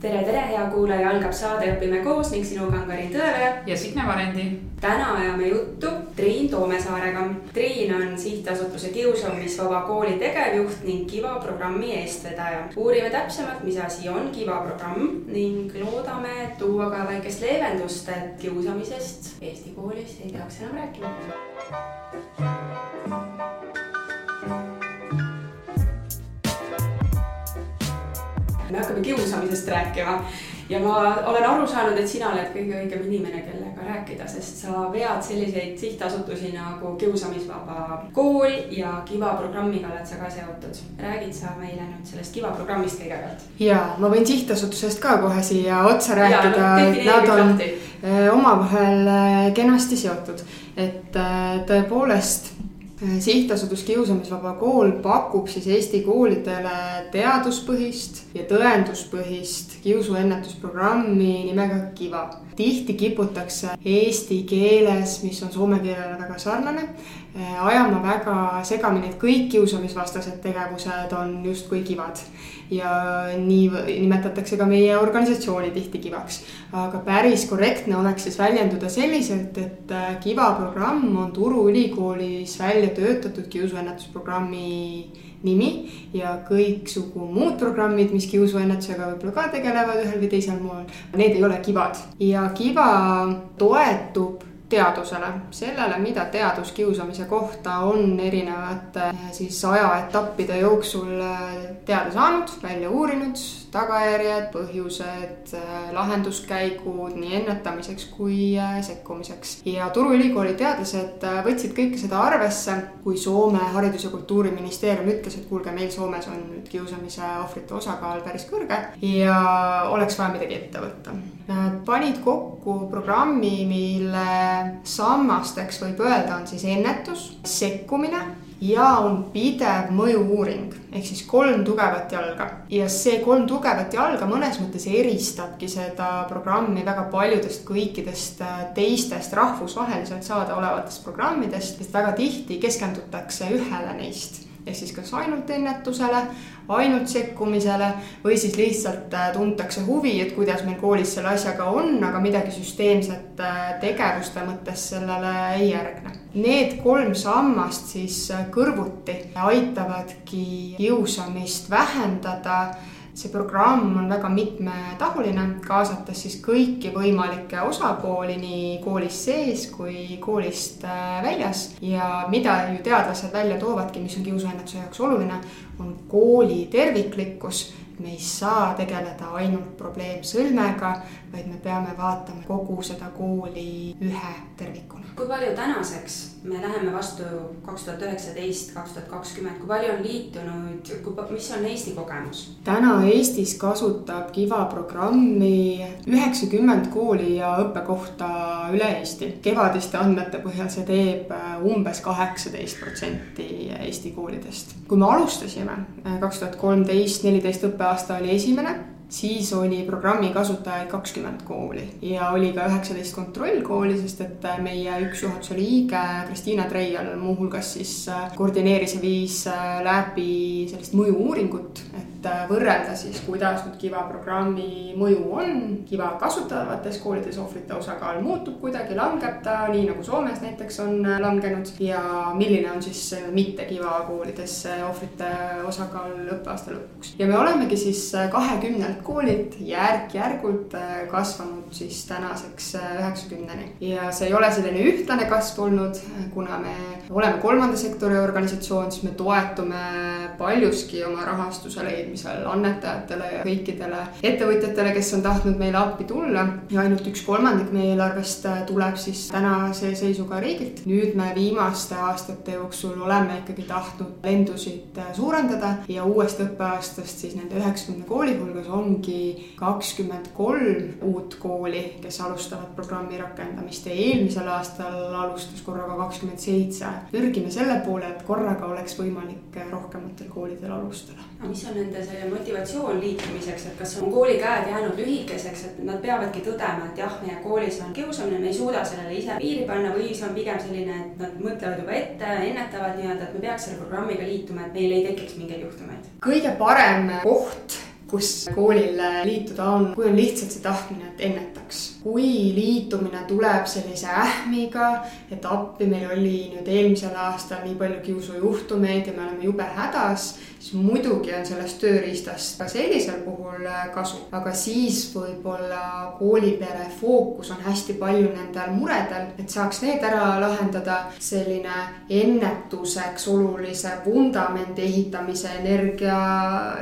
tere, tere, hea kuulaja, algab saade Õpime koos ning sinuga on Karin Tõeveja. ja Signe Varendi. täna ajame juttu Triin Toomesaarega. Triin on sihtasutuse Kiusamisvaba Kooli tegevjuht ning Kiva programmi eestvedaja. uurime täpsemalt, mis asi on Kiva programm ning loodame tuua ka väikest leevendust, et kiusamisest Eesti koolis ei peaks enam rääkima me hakkame kiusamisest rääkima ja ma olen aru saanud, et sina oled kõige õigem inimene, kellega rääkida, sest sa vead selliseid sihtasutusi nagu Kiusamisvaba Kool ja Kiva programmiga oled sa ka seotud. räägid sa meile nüüd sellest Kiva programmist kõigepealt? ja ma võin sihtasutusest ka kohe siia otsa rääkida, et nad on eh, omavahel eh, kenasti seotud, et eh, tõepoolest sihtasutus Kiusamisvaba Kool pakub siis Eesti koolidele teaduspõhist ja tõenduspõhist kiusuennetusprogrammi nimega Kiva. tihti kiputakse eesti keeles, mis on soome keelele väga sarnane, ajama väga segamini, et kõik kiusamisvastased tegevused on justkui kivad. ja nii nimetatakse ka meie organisatsiooni tihti kivaks. aga päris korrektne oleks siis väljenduda selliselt, et Kiva programm on Turu Ülikoolis välja töötatud kiusuennetusprogrammi nimi ja kõiksugu muud programmid, mis kiusuennetusega võib-olla ka tegelevad ühel või teisel moel, need ei ole kivad. ja kiva toetub teadusele, sellele, mida teadus kiusamise kohta on erinevate siis ajaetappide jooksul teada saanud, välja uurinud tagajärjed, põhjused, äh, lahenduskäigud nii ennetamiseks kui äh, sekkumiseks. ja Turu Ülikooli teadlased äh, võtsid kõike seda arvesse, kui Soome haridus- ja kultuuriministeerium ütles, et kuulge, meil Soomes on nüüd kiusamise ohvrite osakaal päris kõrge ja oleks vaja midagi ette võtta. Nad panid kokku programmi, mille sammasteks võib öelda, on siis ennetus, sekkumine ja on pidev mõju-uuring ehk siis kolm tugevat jalga. ja see kolm tugevat jalga mõnes mõttes eristabki seda programmi väga paljudest kõikidest äh, teistest rahvusvaheliselt saadaolevatest programmidest, sest väga tihti keskendutakse ühele neist ehk siis kas ainult ennetusele, ainult sekkumisele või siis lihtsalt äh, tuntakse huvi, et kuidas meil koolis selle asjaga on, aga midagi süsteemset äh, tegevuste mõttes sellele ei järgne. Need kolm sammast siis äh, kõrvuti aitavadki kiusamist vähendada see programm on väga mitmetahuline, kaasates siis kõiki võimalikke osapooli nii koolis sees kui koolist äh, väljas. ja mida ju teadlased välja toovadki, mis on kiusuennetuse jaoks oluline, on kooli terviklikkus me ei saa tegeleda ainult probleemsõlmega, vaid me peame vaatama kogu seda kooli ühe tervikuna. kui palju tänaseks me läheme vastu kaks tuhat üheksateist, kaks tuhat kakskümmend, kui palju on liitunuid, mis on Eesti kogemus? täna Eestis kasutab Kiva programmi üheksakümmend kooli ja õppekohta üle Eesti. kevadiste andmete põhjal see teeb äh, umbes kaheksateist protsenti Eesti koolidest. kui me alustasime äh, kaks tuhat kolmteist, neliteist õppeaasta oli esimene siis oli programmi kasutajaid kakskümmend kooli ja oli ka üheksateist kontrollkooli, sest et meie üks juhatuse liige Kristiina Treial muuhulgas siis äh, koordineeris ja viis äh, läbi sellist mõju-uuringut, et äh, võrrelda siis, kuidas nüüd Kiva programmi mõju on. Kiva kasutavates koolides ohvrite osakaal muutub kuidagi, langeb ta, nii nagu Soomes näiteks on langenud ja milline on siis mitte Kiva koolides ohvrite osakaal õppeaasta lõpuks. ja me olemegi siis kahekümnelt neljalt koolilt järk-järgult äh, kasvanud siis tänaseks äh, üheksakümneni. ja see ei ole selline ühtlane kasv olnud, äh, kuna me oleme kolmanda sektori organisatsioon, siis me toetume paljuski oma rahastuse leidmisel annetajatele ja kõikidele ettevõtjatele, kes on tahtnud meile appi tulla. ja ainult üks kolmandik meie eelarvest tuleb siis tänase seisuga riigilt. nüüd me viimaste aastate jooksul oleme ikkagi tahtnud lendusid suurendada ja uuest õppeaastast siis nende üheksakümne kooli hulgas on ongi kakskümmend kolm uut kooli, kes alustavad programmi rakendamist ja eelmisel aastal alustas korraga kakskümmend seitse. pürgime selle poole, et korraga oleks võimalik rohkematel koolidel alustada. aga mis on nende see motivatsioon liitumiseks, et kas on kooli käed jäänud lühikeseks, et nad peavadki tõdema, et jah, meie koolis on kiusamine, me ei suuda sellele ise piiri panna või see on pigem selline, et nad mõtlevad juba ette, ennetavad nii-öelda, et me peaks selle programmiga liituma, et meil ei tekiks mingeid juhtumeid? kõige parem koht kus koolil liituda on, kui on lihtsalt see tahtmine, et ennetaks. Kui liitumine tuleb sellise ähmiga, et appi meil oli nüüd eelmisel aastal nii palju kiusujuhtumeid ja me oleme jube hädas siis muidugi on sellest tööriistast ka sellisel puhul äh, kasu, aga siis võib-olla koolipere fookus on hästi palju nendel muredel, et saaks need ära lahendada. selline ennetuseks olulise vundamendi ehitamise energia,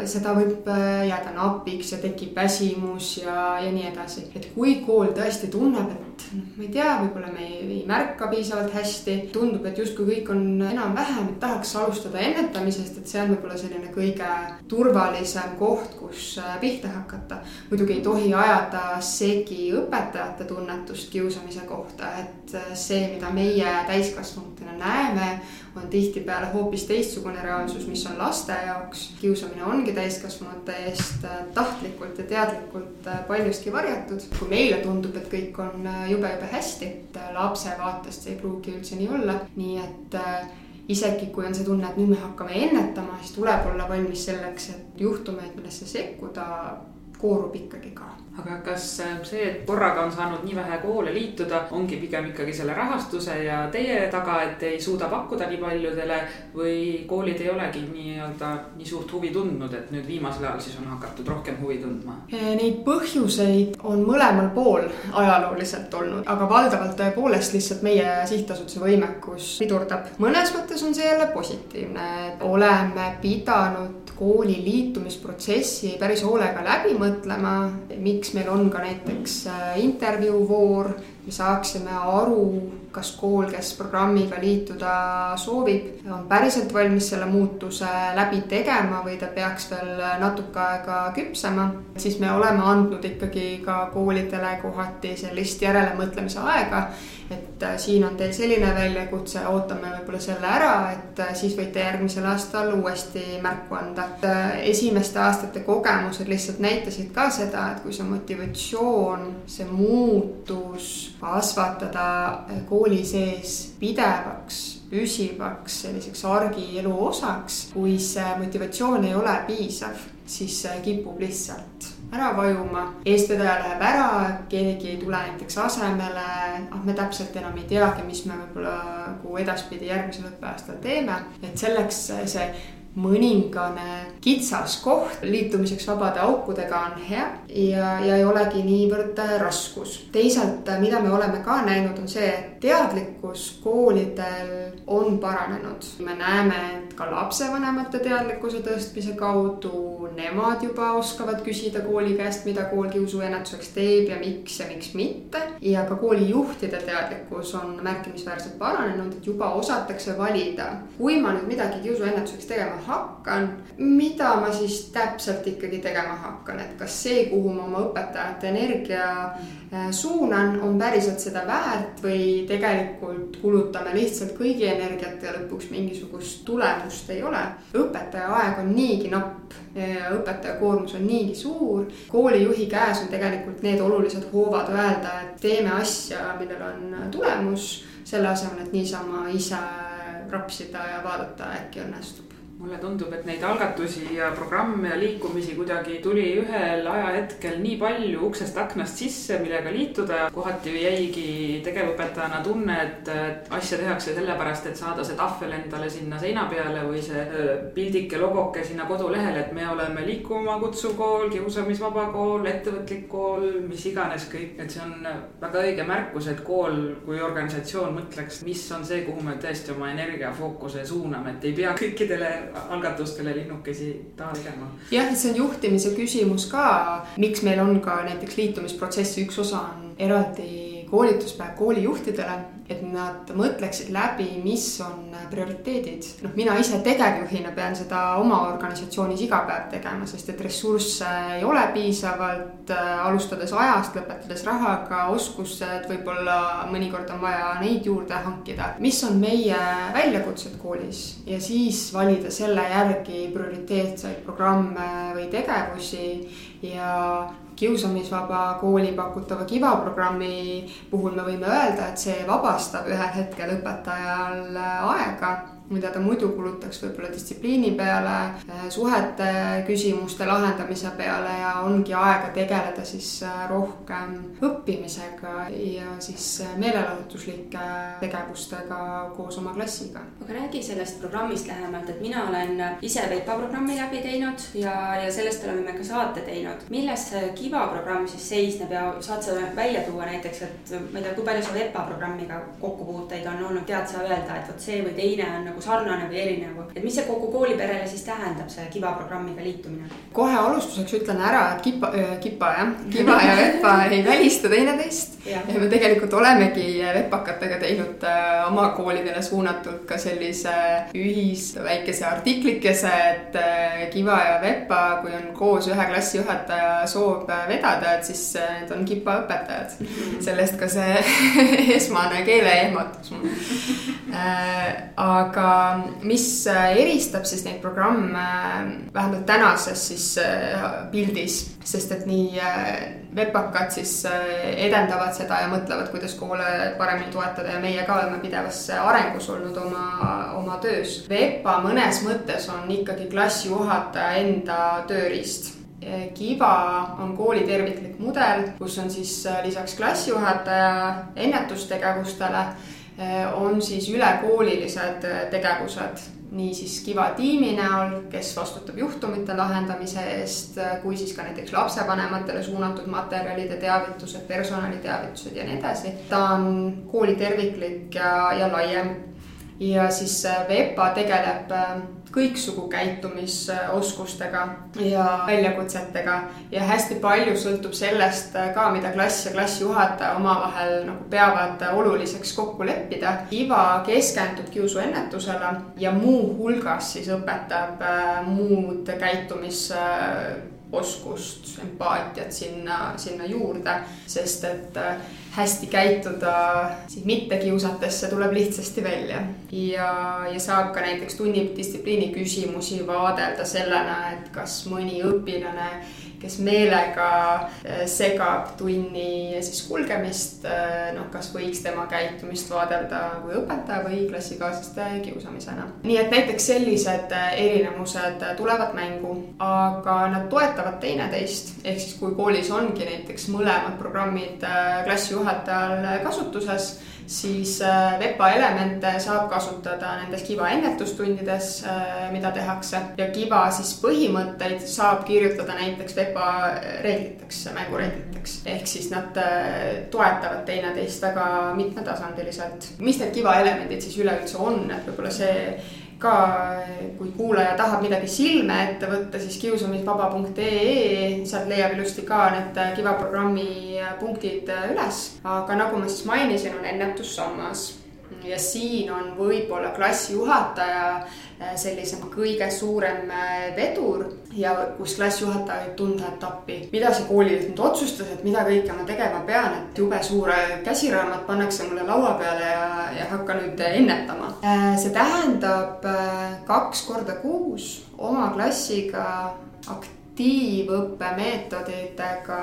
seda võib äh, jääda napiks ja tekib väsimus ja, ja nii edasi. et kui kool tõesti tunneb, et noh, ma ei tea, võib-olla me ei, ei märka piisavalt hästi, tundub, et justkui kõik on enam-vähem, et tahaks alustada ennetamisest, et see on võib-olla selline kõige turvalisem koht, kus äh, pihta hakata. muidugi ei tohi ajada segi õpetajate tunnetust kiusamise kohta, et äh, see, mida meie täiskasvanutena näeme, on tihtipeale hoopis teistsugune reaalsus, mis on laste jaoks. kiusamine ongi täiskasvanute eest äh, tahtlikult ja teadlikult paljuski varjatud. kui meile tundub, et kõik on jube-jube hästi, et lapse vaatest see ei pruugi üldse nii olla, nii et isegi kui on see tunne, et nüüd me hakkame ennetama, siis tuleb olla valmis selleks, et juhtumeid, millesse sekkuda, koorub ikkagi ka aga kas äh, see, et korraga on saanud nii vähe koole liituda, ongi pigem ikkagi selle rahastuse ja teie taga, et ei suuda pakkuda nii paljudele või koolid ei olegi nii-öelda nii suurt huvi tundnud, et nüüd viimasel ajal siis on hakatud rohkem huvi tundma? Äh, neid põhjuseid on mõlemal pool ajalooliselt olnud, aga valdavalt tõepoolest lihtsalt meie sihtasutuse võimekus pidurdab. mõnes mõttes on see jälle positiivne, et oleme pidanud kooli liitumisprotsessi päris hoolega läbi mõtlema, miks meil on ka näiteks äh, intervjuuvoor, me saaksime aru, kas kool, kes programmiga liituda soovib, on päriselt valmis selle muutuse läbi tegema või ta peaks veel natuke aega küpsema. siis me oleme andnud ikkagi ka koolidele kohati sellist järelemõtlemise aega et äh, siin on teil selline väljakutse, ootame võib-olla selle ära, et äh, siis võite järgmisel aastal uuesti märku anda. Äh, esimeste aastate kogemused lihtsalt näitasid ka seda, et kui see motivatsioon, see muutus kasvatada kooli sees pidevaks püsivaks selliseks argielu osaks, kui see motivatsioon ei ole piisav, siis kipub lihtsalt ära vajuma, eestvedaja läheb ära, keegi ei tule näiteks asemele, ah me täpselt enam ei teagi, mis me võib-olla nagu edaspidi järgmisel õppeaastal teeme, et selleks see mõningane kitsas koht liitumiseks vabade aukudega on hea ja, ja ei olegi niivõrd raskus. teisalt, mida me oleme ka näinud, on see, et teadlikkus koolidel on paranenud. me näeme, et ka lapsevanemate teadlikkuse tõstmise kaudu nemad juba oskavad küsida kooli käest, mida kool kiusuennetuseks teeb ja miks ja miks mitte. ja ka koolijuhtide teadlikkus on märkimisväärselt paranenud, et juba osatakse valida, kui ma nüüd midagi kiusuennetuseks tegema hakkan, mida ma siis täpselt ikkagi tegema hakkan, et kas see, kuhu ma oma õpetajate energia äh, suunan, on päriselt seda väärt või tegelikult kulutame lihtsalt kõigi energiat ja lõpuks mingisugust tulemust ei ole. õpetaja aeg on niigi napp, õpetaja koormus on niigi suur. koolijuhi käes on tegelikult need olulised hoovad öelda, et teeme asja, millel on tulemus, selle asemel, et niisama ise rapsida ja vaadata, äkki õnnestub mulle tundub, et neid algatusi ja programme ja liikumisi kuidagi tuli ühel ajahetkel nii palju uksest aknast sisse, millega liituda. Kohati jäigi tegevõpetajana tunne, et asja tehakse sellepärast, et saada see tahvel endale sinna seina peale või see pildike logoke sinna kodulehele, et me oleme liikuma kutsuv kool, kiusamisvaba kool, ettevõtlik kool, mis iganes kõik, et see on väga õige märkus, et kool kui organisatsioon mõtleks, mis on see, kuhu me tõesti oma energiafookuse suuname, et ei pea kõikidele algatustele linnukesi taha tegema. jah, see on juhtimise küsimus ka, miks meil on ka näiteks liitumisprotsessi üks osa on eraldi koolituspäev koolijuhtidele, et nad mõtleksid läbi, mis on prioriteedid. noh, mina ise tegevjuhina pean seda oma organisatsioonis iga päev tegema, sest et ressursse ei ole piisavalt, äh, alustades ajast, lõpetades rahaga, oskused, võib-olla mõnikord on vaja neid juurde hankida. mis on meie väljakutsed koolis ja siis valida selle järgi prioriteetseid programme või tegevusi ja kiusamisvaba kooli pakutava Kiva programmi puhul me võime öelda, et see vabastab ühel hetkel õpetajal aega mida ta muidu kulutaks võib-olla distsipliini peale, äh, suhete küsimuste lahendamise peale ja ongi aega tegeleda siis äh, rohkem õppimisega ja siis äh, meelelahutuslike tegevustega koos oma klassiga. aga räägi sellest programmist lähemalt, et mina olen ise VEPA programmi läbi teinud ja, ja sellest oleme me ka saate teinud. milles see Kiva programm siis seisneb ja saad sa välja tuua näiteks, et ma ei tea, kui palju sul VEPA programmiga kokkupuuteid on olnud, tead sa öelda, et vot see või teine on nagu sarnane või erinev, et mis see kogu kooliperele siis tähendab, see Kiva programmiga liitumine? kohe alustuseks ütlen ära, et Kipa äh,, Kipa jah, Kiva ja VEPA ei välista teineteist. Ja. ja me tegelikult olemegi VEPakatega teinud äh, oma koolidele suunatult ka sellise ühis väikese artiklikese, et äh, Kiva ja VEPA, kui on koos ühe klassijuhataja soov vedada, et siis äh, need on Kipa õpetajad. Sellest ka see esmane keeleehmatus mul. äh, aga mis eristab siis neid programme vähemalt tänases siis pildis, sest et nii VEPAK-ad siis edendavad seda ja mõtlevad, kuidas koole paremini toetada ja meie ka oleme pidevas arengus olnud oma, oma töös. VEPA mõnes mõttes on ikkagi klassijuhataja enda tööriist Kiva on kooli terviklik mudel, kus on siis lisaks klassijuhataja ennetustegevustele on siis ülekoolilised tegevused, niisiis Kiva tiimi näol, kes vastutab juhtumite lahendamise eest, kui siis ka näiteks lapsevanematele suunatud materjalide teavitused, personaliteavitused ja nii edasi. ta on kooli terviklik ja, ja laiem. ja siis VEPA tegeleb kõiksugu käitumisoskustega ja väljakutsetega ja hästi palju sõltub sellest ka, mida klass ja klassijuhataja omavahel nagu peavad oluliseks kokku leppida. IVA keskendub kiusuennetusele ja muuhulgas siis õpetab äh, muud käitumis oskust, empaatiat sinna, sinna juurde, sest et äh, hästi käituda siis mitte kiusates, see tuleb lihtsasti välja. ja, ja saab ka näiteks tunnidistsipliini küsimusi vaadelda sellena, et kas mõni õpilane kes meelega äh, segab tunni siis kulgemist, äh, noh, kas võiks tema käitumist vaadelda kui õpetaja või klassikaaslaste kiusamisena. nii et näiteks sellised äh, erinevused tulevad mängu, aga nad toetavad teineteist, ehk siis kui koolis ongi näiteks mõlemad programmid klassijuhatajal kasutuses siis äh, VEPA elemente saab kasutada nendes Kiva ennetustundides, äh, mida tehakse ja Kiva siis põhimõtteid saab kirjutada näiteks VEPA reegliteks, mängureegliteks. ehk siis nad äh, toetavad teineteist väga mitmetasandiliselt. mis need Kiva elemendid siis üleüldse on, et võib-olla see ka, kui kuulaja tahab midagi silme ette võtta, siis kiusamisvaba.ee, sealt leiab ilusti ka need Kiva programmi punktid üles. aga nagu ma siis mainisin, on ennetussammas ja siin on võib-olla klassijuhataja äh, sellise kõige suurem äh, vedur ja kus klassijuhataja võib tunda, et appi, mida see koolijuht nüüd otsustas, et mida kõike ma tegema pean, et jube suure käsiraamat pannakse mulle laua peale ja, ja hakka nüüd ennetama. Äh, see tähendab kaks korda kuus oma klassiga akt-, aktiivõppemeetoditega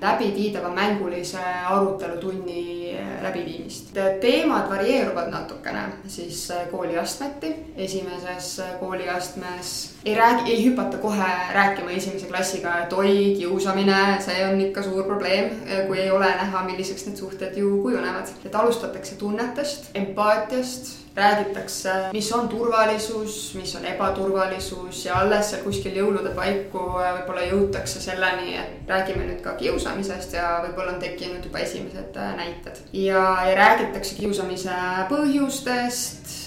läbiviidava mängulise arutelutunni läbiviimist. teemad varieeruvad natukene siis kooliastmeti. esimeses kooliastmes ei räägi, ei hüpata kohe rääkima esimese klassiga, et oi, kiusamine, see on ikka suur probleem, kui ei ole näha, milliseks need suhted ju kujunevad. et alustatakse tunnetest, empaatiast räägitakse, mis on turvalisus, mis on ebaturvalisus ja alles seal kuskil jõulude paiku võib-olla jõutakse selleni, et räägime nüüd ka kiusamisest ja võib-olla on tekkinud juba esimesed äh, näited. ja, ja räägitakse kiusamise põhjustest, äh,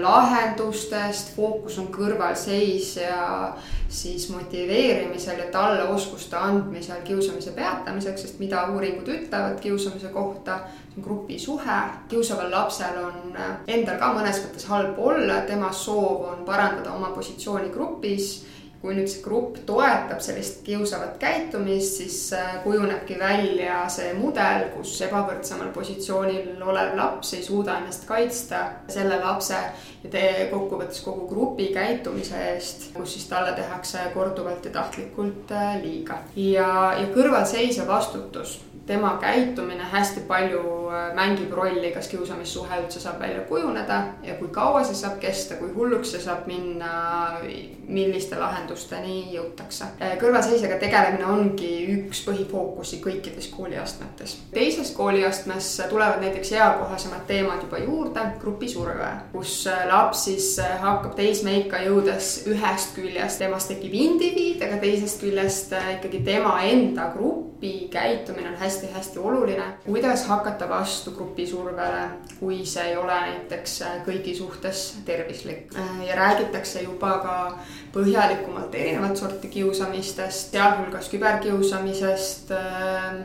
lahendustest, fookus on kõrvalseis ja siis motiveerimisel ja talle oskuste andmisel kiusamise peatamiseks, sest mida uuringud ütlevad kiusamise kohta, see on grupisuhe. kiusaval lapsel on äh, endal ka mõnes mõttes halb olla, tema soov on parandada oma positsiooni grupis kui nüüd see grupp toetab sellist kiusavat käitumist, siis äh, kujunebki välja see mudel, kus ebavõrdsemal positsioonil olev laps ei suuda ennast kaitsta selle lapse ja tee kokkuvõttes kogu grupi käitumise eest, kus siis talle tehakse korduvalt ja tahtlikult äh, liiga. ja, ja kõrvalseisev vastutus tema käitumine hästi palju äh, mängib rolli, kas kiusamissuhe üldse saab välja kujuneda ja kui kaua see saab kesta, kui hulluks see saab minna, milliste lahendusteni jõutakse. Äh, kõrvalseisjaga tegelemine ongi üks põhifookusi kõikides kooliastmetes. teises kooliastmes tulevad näiteks eakohasemad teemad juba juurde, grupisurve, kus äh, laps siis hakkab teismeikka jõudes ühest küljest, temast tekib indiviid, aga teisest küljest ikkagi tema enda grupi käitumine on hästi-hästi oluline. kuidas hakata vastu grupisurvele, kui see ei ole näiteks kõigi suhtes tervislik ja räägitakse juba ka põhjalikumalt erinevat sorti kiusamistest, sealhulgas küberkiusamisest.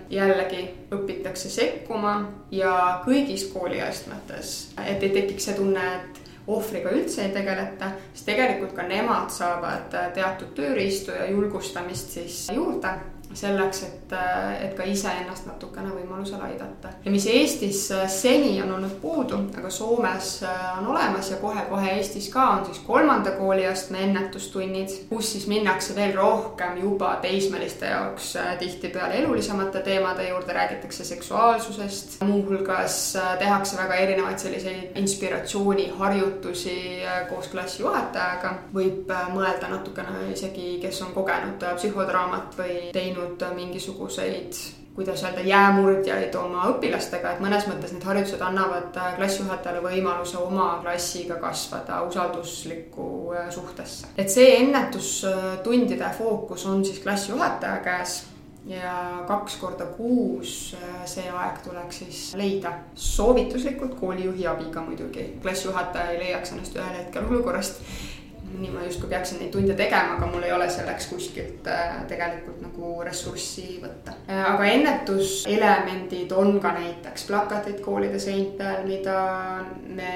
jällegi õpitakse sekkuma ja kõigis kooliastmetes, et ei tekiks see tunne, et ohvriga üldse ei tegeleta, siis tegelikult ka nemad saavad teatud tööriistu ja julgustamist siis juurde selleks, et, et ka iseennast natukene võimalusel aidata. ja mis Eestis seni on olnud puudu, aga Soomes on olemas ja kohe-kohe Eestis ka on siis kolmanda kooliastme ennetustunnid, kus siis minnakse veel rohkem juba teismeliste jaoks tihtipeale elulisemate teemade juurde, räägitakse seksuaalsusest. muuhulgas tehakse väga erinevaid selliseid inspiratsiooniharjutusi koos klassijuhatajaga. võib mõelda natukene isegi, kes on kogenud psühhodraamat või teinud teinud mingisuguseid kuidas öelda, jäämurdjaid oma õpilastega, et mõnes mõttes need harjutused annavad klassijuhatajale võimaluse oma klassiga kasvada usalduslikku äh, suhtesse. et see ennetustundide fookus on siis klassijuhataja käes ja kaks korda kuus äh, see aeg tuleks siis leida. soovituslikult koolijuhi abiga muidugi, klassijuhataja ei leiaks ennast ühel hetkel olukorrast nii ma justkui peaksin neid tunde tegema, aga mul ei ole selleks kuskilt äh, tegelikult nagu ressurssi võtta. Äh, aga ennetuselemendid on ka näiteks plakatid koolide seintel, mida me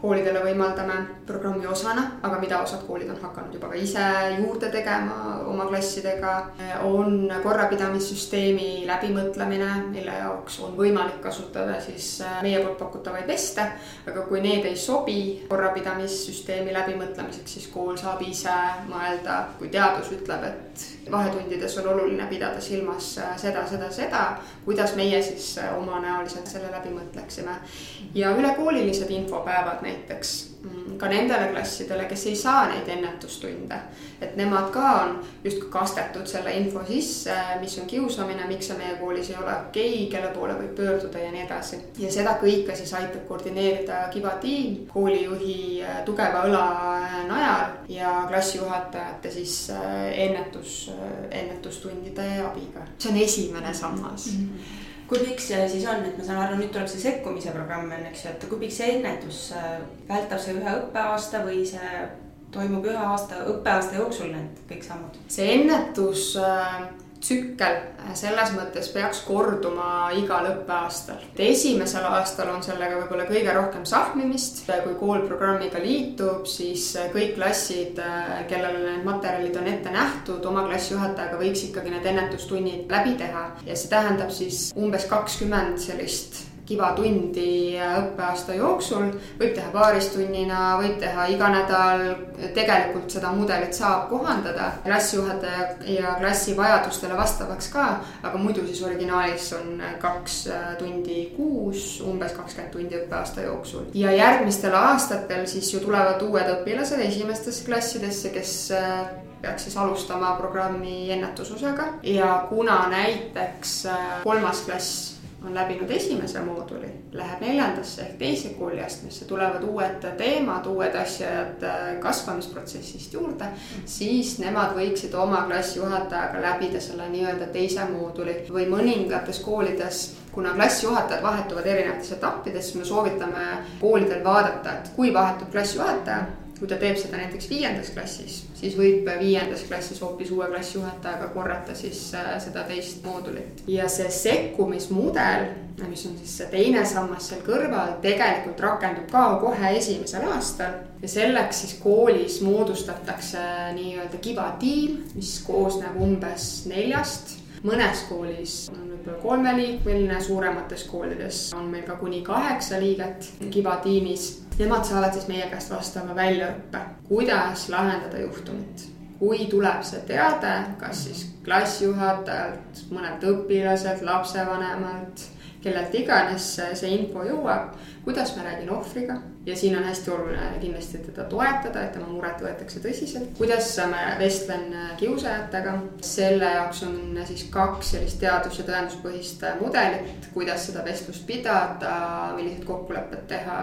koolidele võimaldame programmi osana, aga mida osad koolid on hakanud juba ka ise juurde tegema oma klassidega. Äh, on korrapidamissüsteemi läbimõtlemine, mille jaoks on võimalik kasutada siis meie poolt pakutavaid veste, aga kui need ei sobi korrapidamissüsteemi läbimõtlemiseks, siis kool saab ise mõelda, kui teadus ütleb, et vahetundides on oluline pidada silmas seda, seda, seda, kuidas meie siis omanäoliselt selle läbi mõtleksime. ja ülekoolilised infopäevad näiteks ka nendele klassidele, kes ei saa neid ennetustunde. et nemad ka on justkui kastetud selle info sisse, mis on kiusamine, miks see meie koolis ei ole okei okay,, kelle poole võib pöörduda ja nii edasi. ja seda kõike siis aitab koordineerida Kiva tiim koolijuhi äh, tugeva õla äh, najal ja klassijuhatajate siis äh, ennetus, ennetustundide abiga. see on esimene sammas mm. -hmm kui pikk see siis on, et ma saan aru, nüüd tuleb see sekkumise programm on, eks ju, et kui pikk see ennetus, äh, vältab see ühe õppeaasta või see toimub ühe aasta, õppeaasta jooksul need kõik sammud? see ennetus äh tsükkel selles mõttes peaks korduma igal õppeaastal. esimesel aastal on sellega võib-olla kõige rohkem sahmimist, kui kool programmiga liitub, siis kõik klassid, kellele need materjalid on ette nähtud, oma klassijuhatajaga võiks ikkagi need ennetustunnid läbi teha ja see tähendab siis umbes kakskümmend sellist kiva tundi õppeaasta jooksul. võib teha paaristunnina, võib teha iga nädal. tegelikult seda mudelit saab kohandada klassijuhataja ja klassi vajadustele vastavaks ka, aga muidu siis originaalis on kaks tundi kuus, umbes kakskümmend tundi õppeaasta jooksul. ja järgmistel aastatel siis ju tulevad uued õpilased esimestesse klassidesse, kes peaks siis alustama programmi ennetusosega ja kuna näiteks kolmas klass on läbinud esimese mooduli, läheb neljandasse ehk teise kooliastmesse, tulevad uued teemad, uued asjad äh, kasvamisprotsessist juurde, siis nemad võiksid oma klassijuhatajaga läbida selle nii-öelda teise mooduli või mõningates koolides kuna klassijuhatajad vahetuvad erinevates etappides, siis me soovitame koolidel vaadata, et kui vahetub klassijuhataja kui ta teeb seda näiteks viiendas klassis, siis võib viiendas klassis hoopis uue klassijuhatajaga korrata siis äh, seda teist moodulit. ja see sekkumismudel, mis on siis see teine sammas seal kõrval, tegelikult rakendub ka kohe esimesel aastal. ja selleks siis koolis moodustatakse nii-öelda kiva tiim, mis koosneb umbes neljast mõnes koolis on võib-olla kolmeliikmeline, suuremates koolides on meil ka kuni kaheksa liiget Kiva tiimis. Nemad saavad siis meie käest vastava väljaõppe, kuidas lahendada juhtumit. Kui tuleb see teade, kas siis klassijuhatajalt, mõnelt õpilaselt, lapsevanemalt, kellelt iganes see info jõuab, kuidas ma räägin ohvriga. Ja siin on hästi oluline kindlasti teda toetada, et tema muret võetakse tõsiselt. kuidas ma vestlen kiusajatega, selle jaoks on siis kaks sellist teadus- ja tõenduspõhist mudelit, kuidas seda vestlust pidada, milliseid kokkuleppeid teha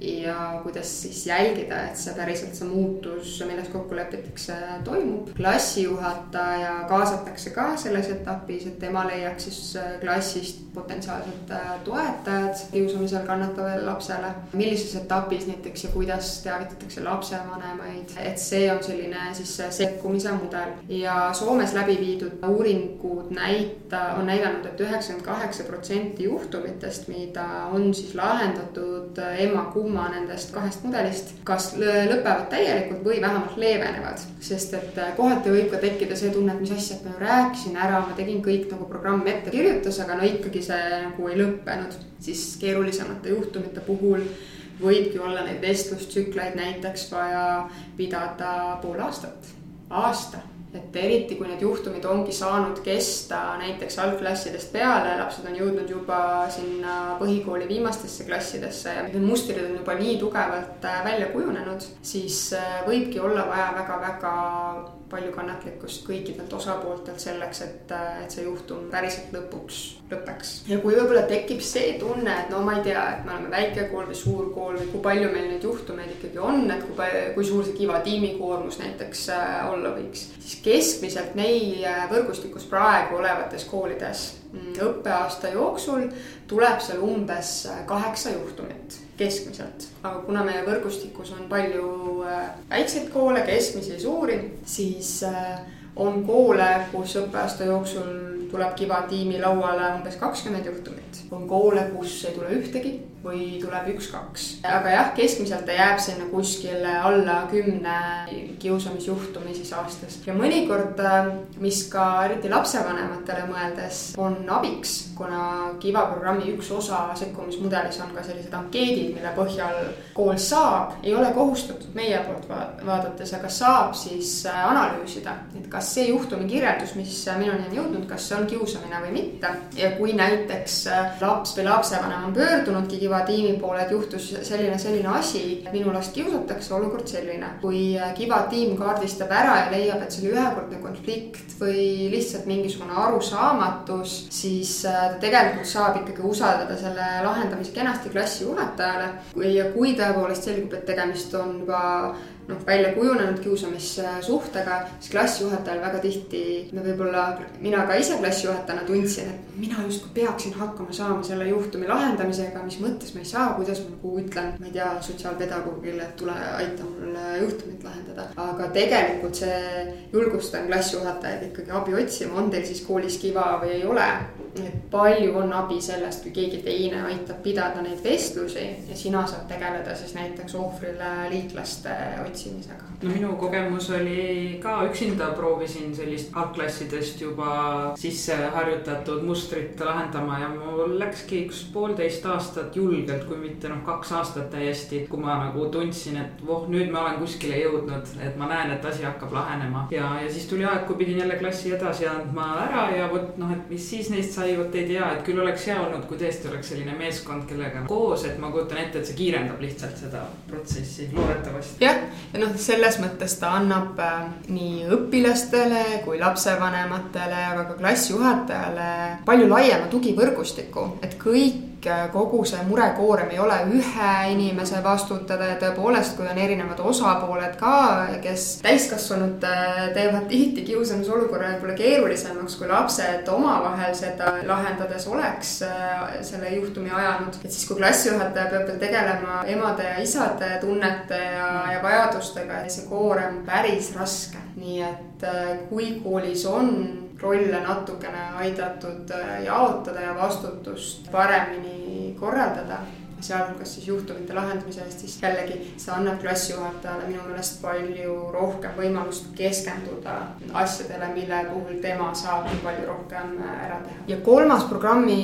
ja kuidas siis jälgida, et see päriselt see muutus, milles kokku lepitakse, toimub. klassijuhataja kaasatakse ka selles etapis, et tema leiaks siis äh, klassist potentsiaalsed äh, toetajad kiusamisel kannatavale lapsele. millises etapis näiteks ja kuidas teavitatakse lapsevanemaid, et see on selline siis sekkumise mudel ja Soomes läbi viidud uuringud näita, on näidanud et, et üheksakümmend kaheksa protsenti juhtumitest, mida on siis lahendatud ema kumma kumma nendest kahest mudelist kas lõpevad täielikult või vähemalt leevenevad. sest et äh, kohati võib ka tekkida see tunne, et mis asja, et ma ju rääkisin ära, ma tegin kõik nagu programm ette kirjutas, aga no ikkagi see nagu ei lõppenud. siis keerulisemate juhtumite puhul võibki olla neid vestlustsükleid näiteks vaja pidada pool aastat, aasta et eriti, kui need juhtumid ongi saanud kesta näiteks algklassidest peale, lapsed on jõudnud juba sinna põhikooli viimastesse klassidesse ja need mustrid on juba nii tugevalt äh, välja kujunenud, siis äh, võibki olla vaja väga-väga palju kannatlikkust kõikidelt osapooltelt selleks, et, et see juhtum päriselt lõpuks lõpeks. ja kui võib-olla tekib see tunne, et no ma ei tea, et me oleme väike kool või suur kool või kui palju meil neid juhtumeid ikkagi on, et kui, kui suur see Kiva tiimi koormus näiteks äh, olla võiks, siis keskmiselt meie äh, võrgustikus praegu olevates koolides mm, õppeaasta jooksul tuleb seal umbes äh, kaheksa juhtumit keskmiselt. aga kuna meie võrgustikus on palju äh, väikseid koole, keskmisi ja suuri, siis äh, on koole, kus õppeaasta jooksul tuleb Kiva tiimi lauale umbes kakskümmend juhtumit. on koole, kus ei tule ühtegi või tuleb üks-kaks. aga jah, keskmiselt ta jääb sinna kuskile alla kümne kiusamisjuhtumi siis aastas. ja mõnikord, äh, mis ka eriti lapsevanematele mõeldes on abiks, kuna Kiva programmi üks osa sekkumismudelis on ka sellised ankeedid, mille põhjal kool saab, ei ole kohustatud meie poolt vaadates, aga saab siis äh, analüüsida, et kas see juhtumi kirjeldus, mis minuni on jõudnud, kas see on kiusamine või mitte. ja kui näiteks äh, laps või lapsevanem on pöördunudki Kiva Kiva tiimi poole, et juhtus selline, selline asi, minu last kiusatakse, olukord selline. kui Kiva tiim kaardistab ära ja leiab, et see oli ühekordne konflikt või lihtsalt mingisugune arusaamatus, siis äh, ta tegelikult saab ikkagi usaldada selle lahendamise kenasti klassijuhatajale. ja kui tõepoolest selgub, et tegemist on juba noh, välja kujunenud kiusamissuhtega, siis klassijuhatajal väga tihti, me võib-olla, mina ka ise klassijuhatajana tundsin, et mina justkui peaksin hakkama saama selle juhtumi lahendamisega, mis mõttes ma ei saa, kuidas ma nagu ütlen, ma ei tea, sotsiaalpedagoogile, et tule aita mul juhtumit lahendada. aga tegelikult see, julgustan klassijuhatajaid ikkagi abi otsima, on teil siis koolis kiva või ei ole et palju on abi sellest, kui keegi teine aitab pidada neid vestlusi ja sina saad tegeleda siis näiteks ohvrile liitlaste otsimisega. No minu kogemus oli ka üksinda proovisin sellist algklassidest juba sisse harjutatud mustrit lahendama ja mul läkski üks poolteist aastat julgelt, kui mitte noh, kaks aastat täiesti, kui ma nagu tundsin, et voh, nüüd ma olen kuskile jõudnud, et ma näen, et asi hakkab lahenema. Ja, ja siis tuli aeg, kui pidin jälle klassi edasi andma ära ja vot noh, et mis siis neist sai, vot ei tea, et küll oleks hea olnud, kui tõesti oleks selline meeskond, kellega koos, et ma kujutan ette, et see kiirendab lihtsalt seda protsessi, loodetavasti. jah, ja noh, selles mõttes ta annab äh, nii õpilastele kui lapsevanematele, aga ka klassijuhatajale palju laiema tugivõrgustiku, et kõik kõik, kogu see murekoorem ei ole ühe inimese vastutada ja tõepoolest, kui on erinevad osapooled ka, kes täiskasvanud äh, teevad tihti kiusamisolukorra võib-olla keerulisemaks, kui lapsed omavahel seda lahendades oleks äh, selle juhtumi ajanud. et siis, kui klassijuhataja peab veel tegelema emade ja isade tunnete ja, ja vajadustega, see koorem päris raske. nii et äh, kui koolis on rolle natukene aidatud äh, jaotada ja vastutust paremini korraldada, sealhulgas siis juhtumite lahendamise eest, siis jällegi see annab klassijuhatajale minu meelest palju rohkem võimalust keskenduda asjadele, mille puhul tema saab nii palju rohkem ära teha. ja kolmas programmi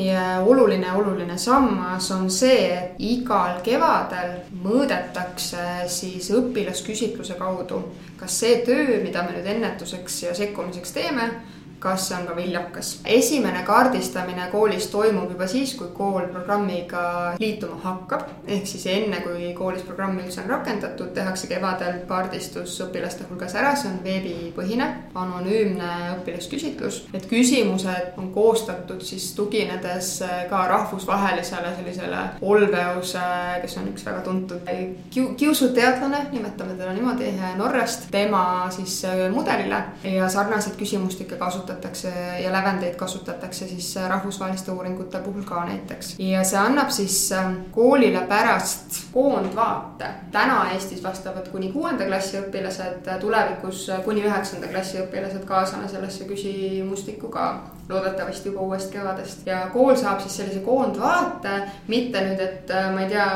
oluline, oluline sammas on see, et igal kevadel mõõdetakse siis õpilasküsitluse kaudu, kas see töö, mida me nüüd ennetuseks ja sekkumiseks teeme kas see on ka viljakas. esimene kaardistamine koolis toimub juba siis, kui kool programmiga liituma hakkab. ehk siis enne, kui koolis programmi üldse on rakendatud, tehakse kevadel kaardistus õpilaste hulgas ära, see on veebipõhine, anonüümne õpilasküsitlus. Need küsimused on koostatud siis tuginedes ka rahvusvahelisele sellisele Olveuse, kes on üks väga tuntud kiu-, kiusuteadlane, nimetame teda niimoodi, Norrast, tema siis mudelile ja sarnaseid küsimustikke kasutatakse kasutatakse ja lävendeid kasutatakse siis rahvusvaheliste uuringute puhul ka näiteks. ja see annab siis ähm, koolile pärast koondvaate. täna Eestis vastavad kuni kuuenda klassi õpilased, tulevikus kuni üheksanda klassi õpilased kaasame sellesse küsimustikku ka loodetavasti juba uuest kevadest. Ja kool saab siis sellise koondvaate, mitte nüüd, et äh, ma ei tea,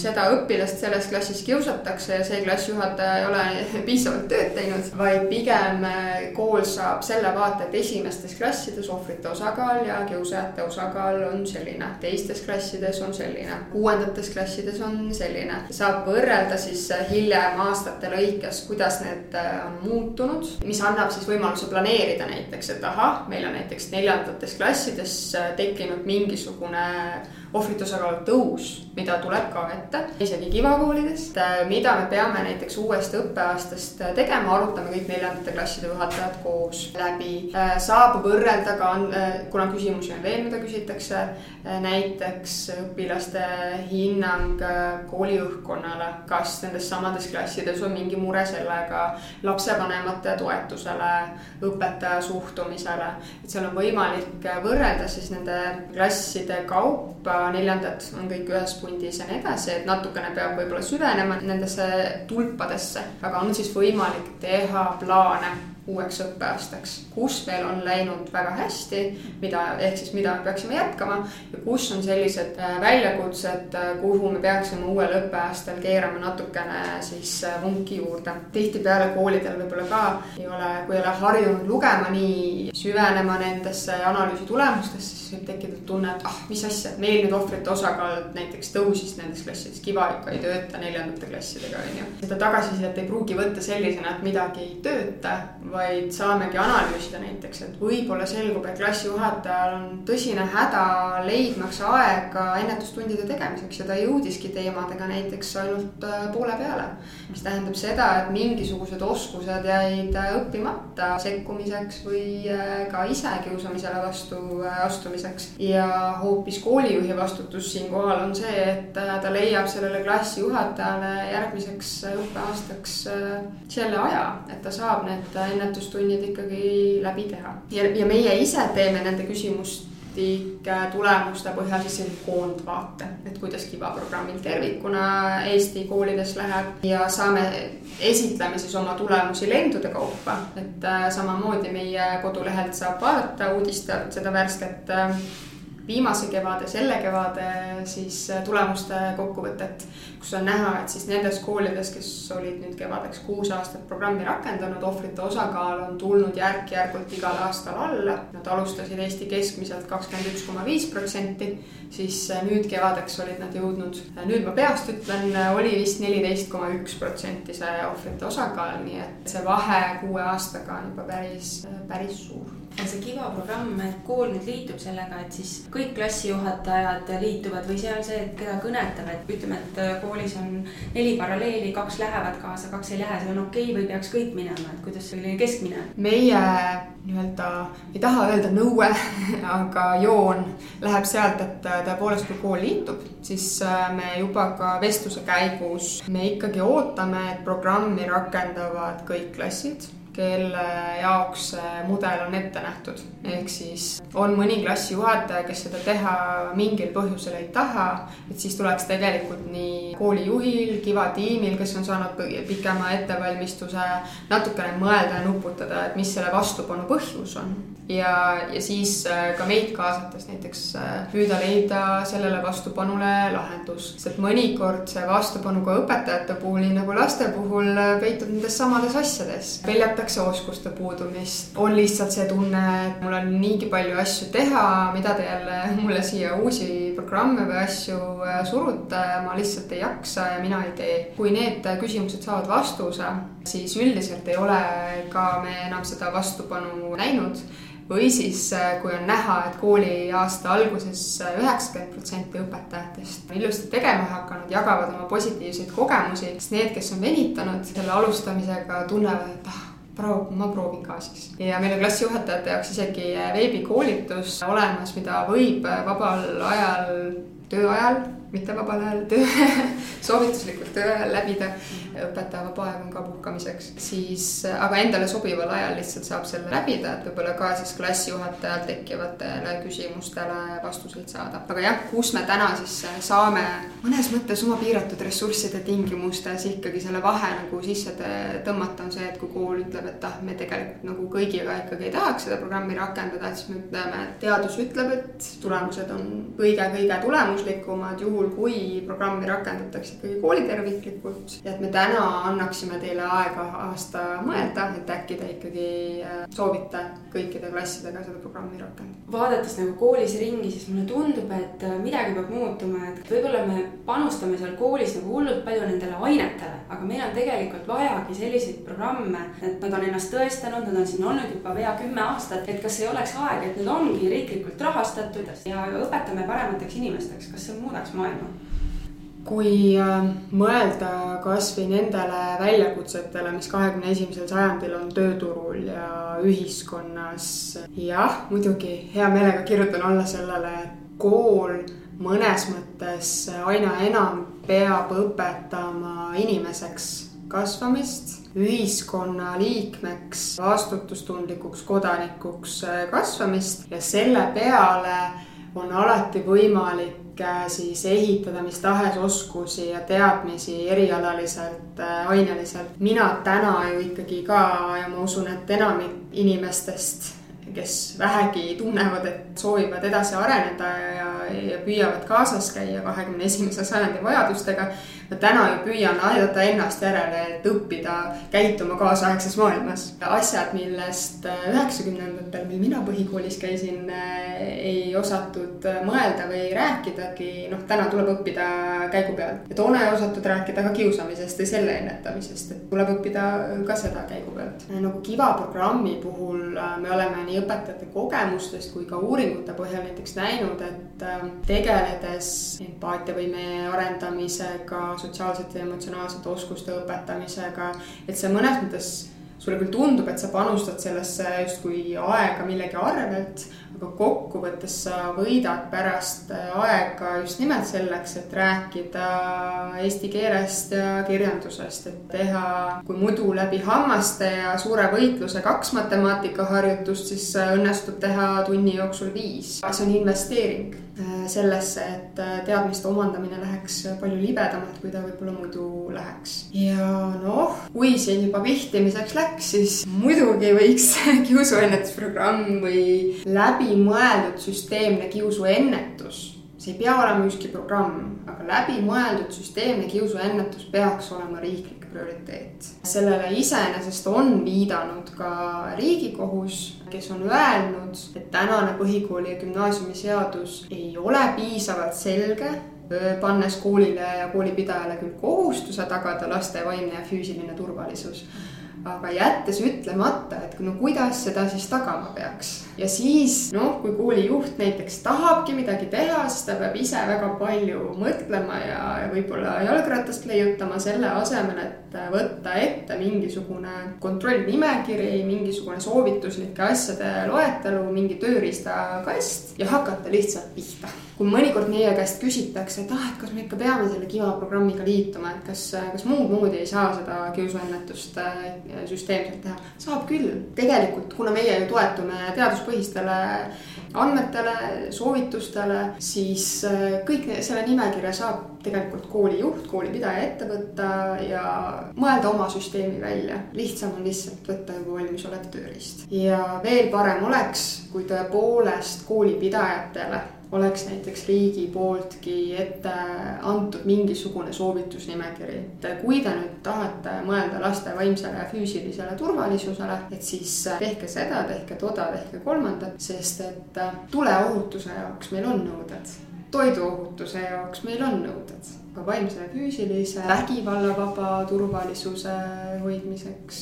seda õpilast selles klassis kiusatakse ja see klassijuhataja ei ole piisavalt tööd teinud, vaid pigem äh, kool saab selle vaate, et esimestes klassides ohvrite osakaal ja kiusajate osakaal on selline, teistes klassides on selline, kuuendates klassides on selline. saab võrrelda siis äh, hiljem aastate lõikes, kuidas need on muutunud, mis annab siis võimaluse planeerida näiteks, et ahah, meil on näiteks neljandates klassides äh, tekkinud mingisugune ohvrite osakaalu tõus, mida tuleb ka ette, isegi kivakoolidest, äh, mida me peame näiteks uuest õppeaastast äh, tegema, arutame kõik neljandate klasside juhatajad koos läbi. saab võrrelda ka, kuna küsimusi on veel, mida küsitakse, näiteks õpilaste hinnang kooli õhkkonnale, kas nendes samades klassides on mingi mure sellega, lapsevanemate toetusele, õpetaja suhtumisele, et seal on võimalik võrrelda siis nende klasside kaupa, neljandad on kõik ühes pundis ja nii edasi, et natukene peab võib-olla süvenema nendesse tulpadesse, aga on siis võimalik teha plaane uueks õppeaastaks, kus meil on läinud väga hästi, mida, ehk siis mida me peaksime jätkama ja kus on sellised äh, väljakutsed, äh, kuhu me peaksime uuel õppeaastal keerama natukene siis äh, vunki juurde. tihtipeale koolidel võib-olla ka ei ole, kui ei ole harjunud lugema nii, süvenema nendesse analüüsi tulemustesse, siis võib tekkida tunne, et ah, mis asja, meil nüüd ohvrite osakaal näiteks tõusis nendes klassides, Kiva ikka ei tööta neljandate klassidega, on ju. seda tagasisidet ei pruugi võtta sellisena, et midagi ei tööta vaid saamegi analüüsida näiteks, et võib-olla selgub, et klassijuhatajal on tõsine häda leidmaks aega ennetustundide tegemiseks ja ta jõudiski teemadega näiteks ainult äh, poole peale. mis tähendab seda, et mingisugused oskused jäid äh, õppimata sekkumiseks või äh, ka ise kiusamisele vastu astumiseks. ja hoopis koolijuhi vastutus siinkohal on see, et ta leiab sellele klassijuhatajale järgmiseks õppeaastaks selle aja, et ta saab need enne ennetustunnid ikkagi läbi teha. ja, ja meie ise teeme nende küsimustike tulemuste põhjal siis sellise koondvaate, et kuidas Kiva programmil tervikuna Eesti koolides läheb ja saame, esitleme siis oma tulemusi lendude kaupa, et äh, samamoodi meie kodulehelt saab vaadata uudiste alt seda värsket äh, viimase kevade, selle kevade siis äh, tulemuste kokkuvõtet, kus on näha, et siis nendes koolides, kes olid nüüd kevadeks kuus aastat programmi rakendanud, ohvrite osakaal on tulnud järk-järgult igal aastal alla. Nad alustasid Eesti keskmiselt kakskümmend üks koma viis protsenti, siis äh, nüüd kevadeks olid nad jõudnud, nüüd ma peast ütlen, oli vist neliteist koma üks protsenti see ohvrite osakaal, nii et see vahe kuue aastaga on juba päris, päris suur ja see Kiva programm, et kool nüüd liitub sellega, et siis kõik klassijuhatajad liituvad või see on see, et keda kõnetab, et ütleme, et koolis on neli paralleeli, kaks lähevad kaasa, kaks ei lähe, see on okei okay, või peaks kõik minema, et kuidas selline keskmine? meie nii-öelda, ei taha öelda nõue, aga joon läheb sealt, et tõepoolest, kui kool liitub, siis äh, me juba ka vestluse käigus, me ikkagi ootame, et programmi rakendavad kõik klassid kelle jaoks see mudel on ette nähtud. ehk siis on mõni klassijuhataja, kes seda teha mingil põhjusel ei taha, et siis tuleks tegelikult nii koolijuhil, Kiva tiimil, kes on saanud pikema ettevalmistuse, natukene mõelda ja nuputada, et mis selle vastupanu põhjus on. Ja, ja siis äh, ka meid kaasates näiteks äh, püüda leida sellele vastupanule lahendus. sest mõnikord see vastupanu ka õpetajate puhul, nii nagu laste puhul, äh, peitub nendes samades asjades. peljatakse oskuste puudumist, on lihtsalt see tunne, et mul on niigi palju asju teha, mida te jälle mulle siia uusi programme või asju surute, ma lihtsalt ei jaksa ja mina ei tee. kui need küsimused saavad vastuse, siis üldiselt ei ole ka me enam seda vastupanu näinud või siis, äh, kui on näha, et kooliaasta alguses äh, üheksakümmend protsenti õpetajatest on ilusti tegema hakanud, jagavad oma positiivseid kogemusi, siis need, kes on venitanud selle alustamisega, tunnevad, et ah, proov, ma proovin ka siis. ja meil on klassijuhatajate jaoks isegi äh, veebikoolitus olemas, mida võib vabal ajal, tööajal mitte vabal ajal töö soovituslikult töö ajal läbida. õpetaja vaba aeg on ka puhkamiseks, siis aga endale sobival ajal lihtsalt saab selle läbida, et võib-olla ka siis klassijuhatajal tekkivatele küsimustele vastuseid saada. aga jah, kus me täna siis saame mõnes mõttes oma piiratud ressursside tingimustes ikkagi selle vahe nagu sisse tõmmata, on see, et kui kool ütleb, et ah, me tegelikult nagu kõigiga ikkagi ei tahaks seda programmi rakendada, et siis me ütleme, et teadus ütleb, et tulemused on kõige-kõige tulemuslikumad juhul juhul, kui programmi rakendatakse ikkagi kooliterviklikult ja et me täna annaksime teile aega aasta mõelda, et äkki te ikkagi äh, soovite kõikide klassidega seda programmi rakendada. vaadates nagu koolis ringi, siis mulle tundub, et äh, midagi peab muutuma, et võib-olla me panustame seal koolis nagu hullult palju nendele ainetele, aga meil on tegelikult vajagi selliseid programme, et nad on ennast tõestanud, nad on siin olnud juba pea kümme aastat, et kas ei oleks aeg, et need ongi riiklikult rahastatud ja õpetame paremateks inimesteks, kas see muudaks maailma? Maailma kui äh, mõelda kasvõi nendele väljakutsetele, mis kahekümne esimesel sajandil on tööturul ja ühiskonnas, jah, muidugi hea meelega kirjutan alla sellele, et kool mõnes mõttes aina enam peab õpetama inimeseks kasvamist, ühiskonna liikmeks, vastutustundlikuks kodanikuks kasvamist ja selle peale on alati võimalik siis ehitada mis tahes oskusi ja teadmisi erialaliselt, äh, aineliselt. mina täna ju ikkagi ka ja ma usun, et enamik inimestest, kes vähegi tunnevad, et soovivad edasi areneda ja, ja püüavad kaasas käia kahekümne esimese sajandi vajadustega ma täna ju püüan aidata ennast järele, et õppida käituma kaasaegses maailmas. asjad, millest äh, üheksakümnendatel, mil mina põhikoolis käisin, äh, ei osatud äh, mõelda või rääkidagi, noh, täna tuleb õppida käigu pealt. ja toona ei osatud rääkida ka kiusamisest või selle ennetamisest, et tuleb õppida ka seda käigu pealt. nagu Kiva programmi puhul me oleme nii õpetajate kogemustest kui ka uuringute põhjal näiteks näinud, et tegeledes empaatiavõime arendamisega, sotsiaalsete ja emotsionaalsete oskuste õpetamisega. et see mõnes mõttes sulle küll tundub, et sa panustad sellesse justkui aega millegi arvelt, aga kokkuvõttes sa võidad pärast aega just nimelt selleks, et rääkida eesti keelest ja kirjandusest, et teha, kui muidu läbi hammaste ja suure võitluse kaks matemaatikaharjutust, siis õnnestub teha tunni jooksul viis. see on investeering Äh, sellesse, et äh, teadmiste omandamine läheks palju libedamalt, kui ta võib-olla muidu läheks. ja noh, kui siin juba vihtimiseks läks, siis muidugi võiks kiusuennetusprogramm või läbimõeldud süsteemne kiusuennetus see ei pea olema ükski programm, aga läbimõeldud süsteemne kiusuennetus peaks olema riiklik prioriteet. sellele iseenesest on viidanud ka Riigikohus, kes on öelnud, et tänane põhikooli ja gümnaasiumiseadus ei ole piisavalt selge pannes koolile ja koolipidajale küll kohustuse tagada laste vaimne ja füüsiline turvalisus aga jättes ütlemata, et no kuidas seda siis tagama peaks. Ja siis noh, kui koolijuht näiteks tahabki midagi teha, siis ta peab ise väga palju mõtlema ja, ja võib-olla jalgratast leiutama selle asemel, et võtta ette mingisugune kontrollnimekiri, mingisugune soovituslike asjade loetelu, mingi tööriistakast ja hakata lihtsalt pihta kui mõnikord meie käest küsitakse, et ah, et kas me ikka peame selle Kiva programmiga liituma, et kas, kas muud moodi ei saa seda kiusuennetust äh, süsteemselt teha. saab küll, tegelikult kuna meie ju toetume teaduspõhistele andmetele, soovitustele, siis äh, kõik selle nimekirja saab tegelikult koolijuht, koolipidaja ette võtta ja mõelda oma süsteemi välja. lihtsam on lihtsalt võtta juba valmisolev tööriist. ja veel parem oleks, kui tõepoolest koolipidajatele oleks näiteks riigi pooltki ette antud mingisugune soovitusnimekiri. et kui te nüüd tahate mõelda laste vaimsele ja füüsilisele turvalisusele, et siis tehke seda, tehke toda, tehke kolmandat, sest et tuleohutuse jaoks meil on nõuded toiduohutuse jaoks meil on nõuded, ka vaimse ja füüsilise vägivallavaba turvalisuse hoidmiseks.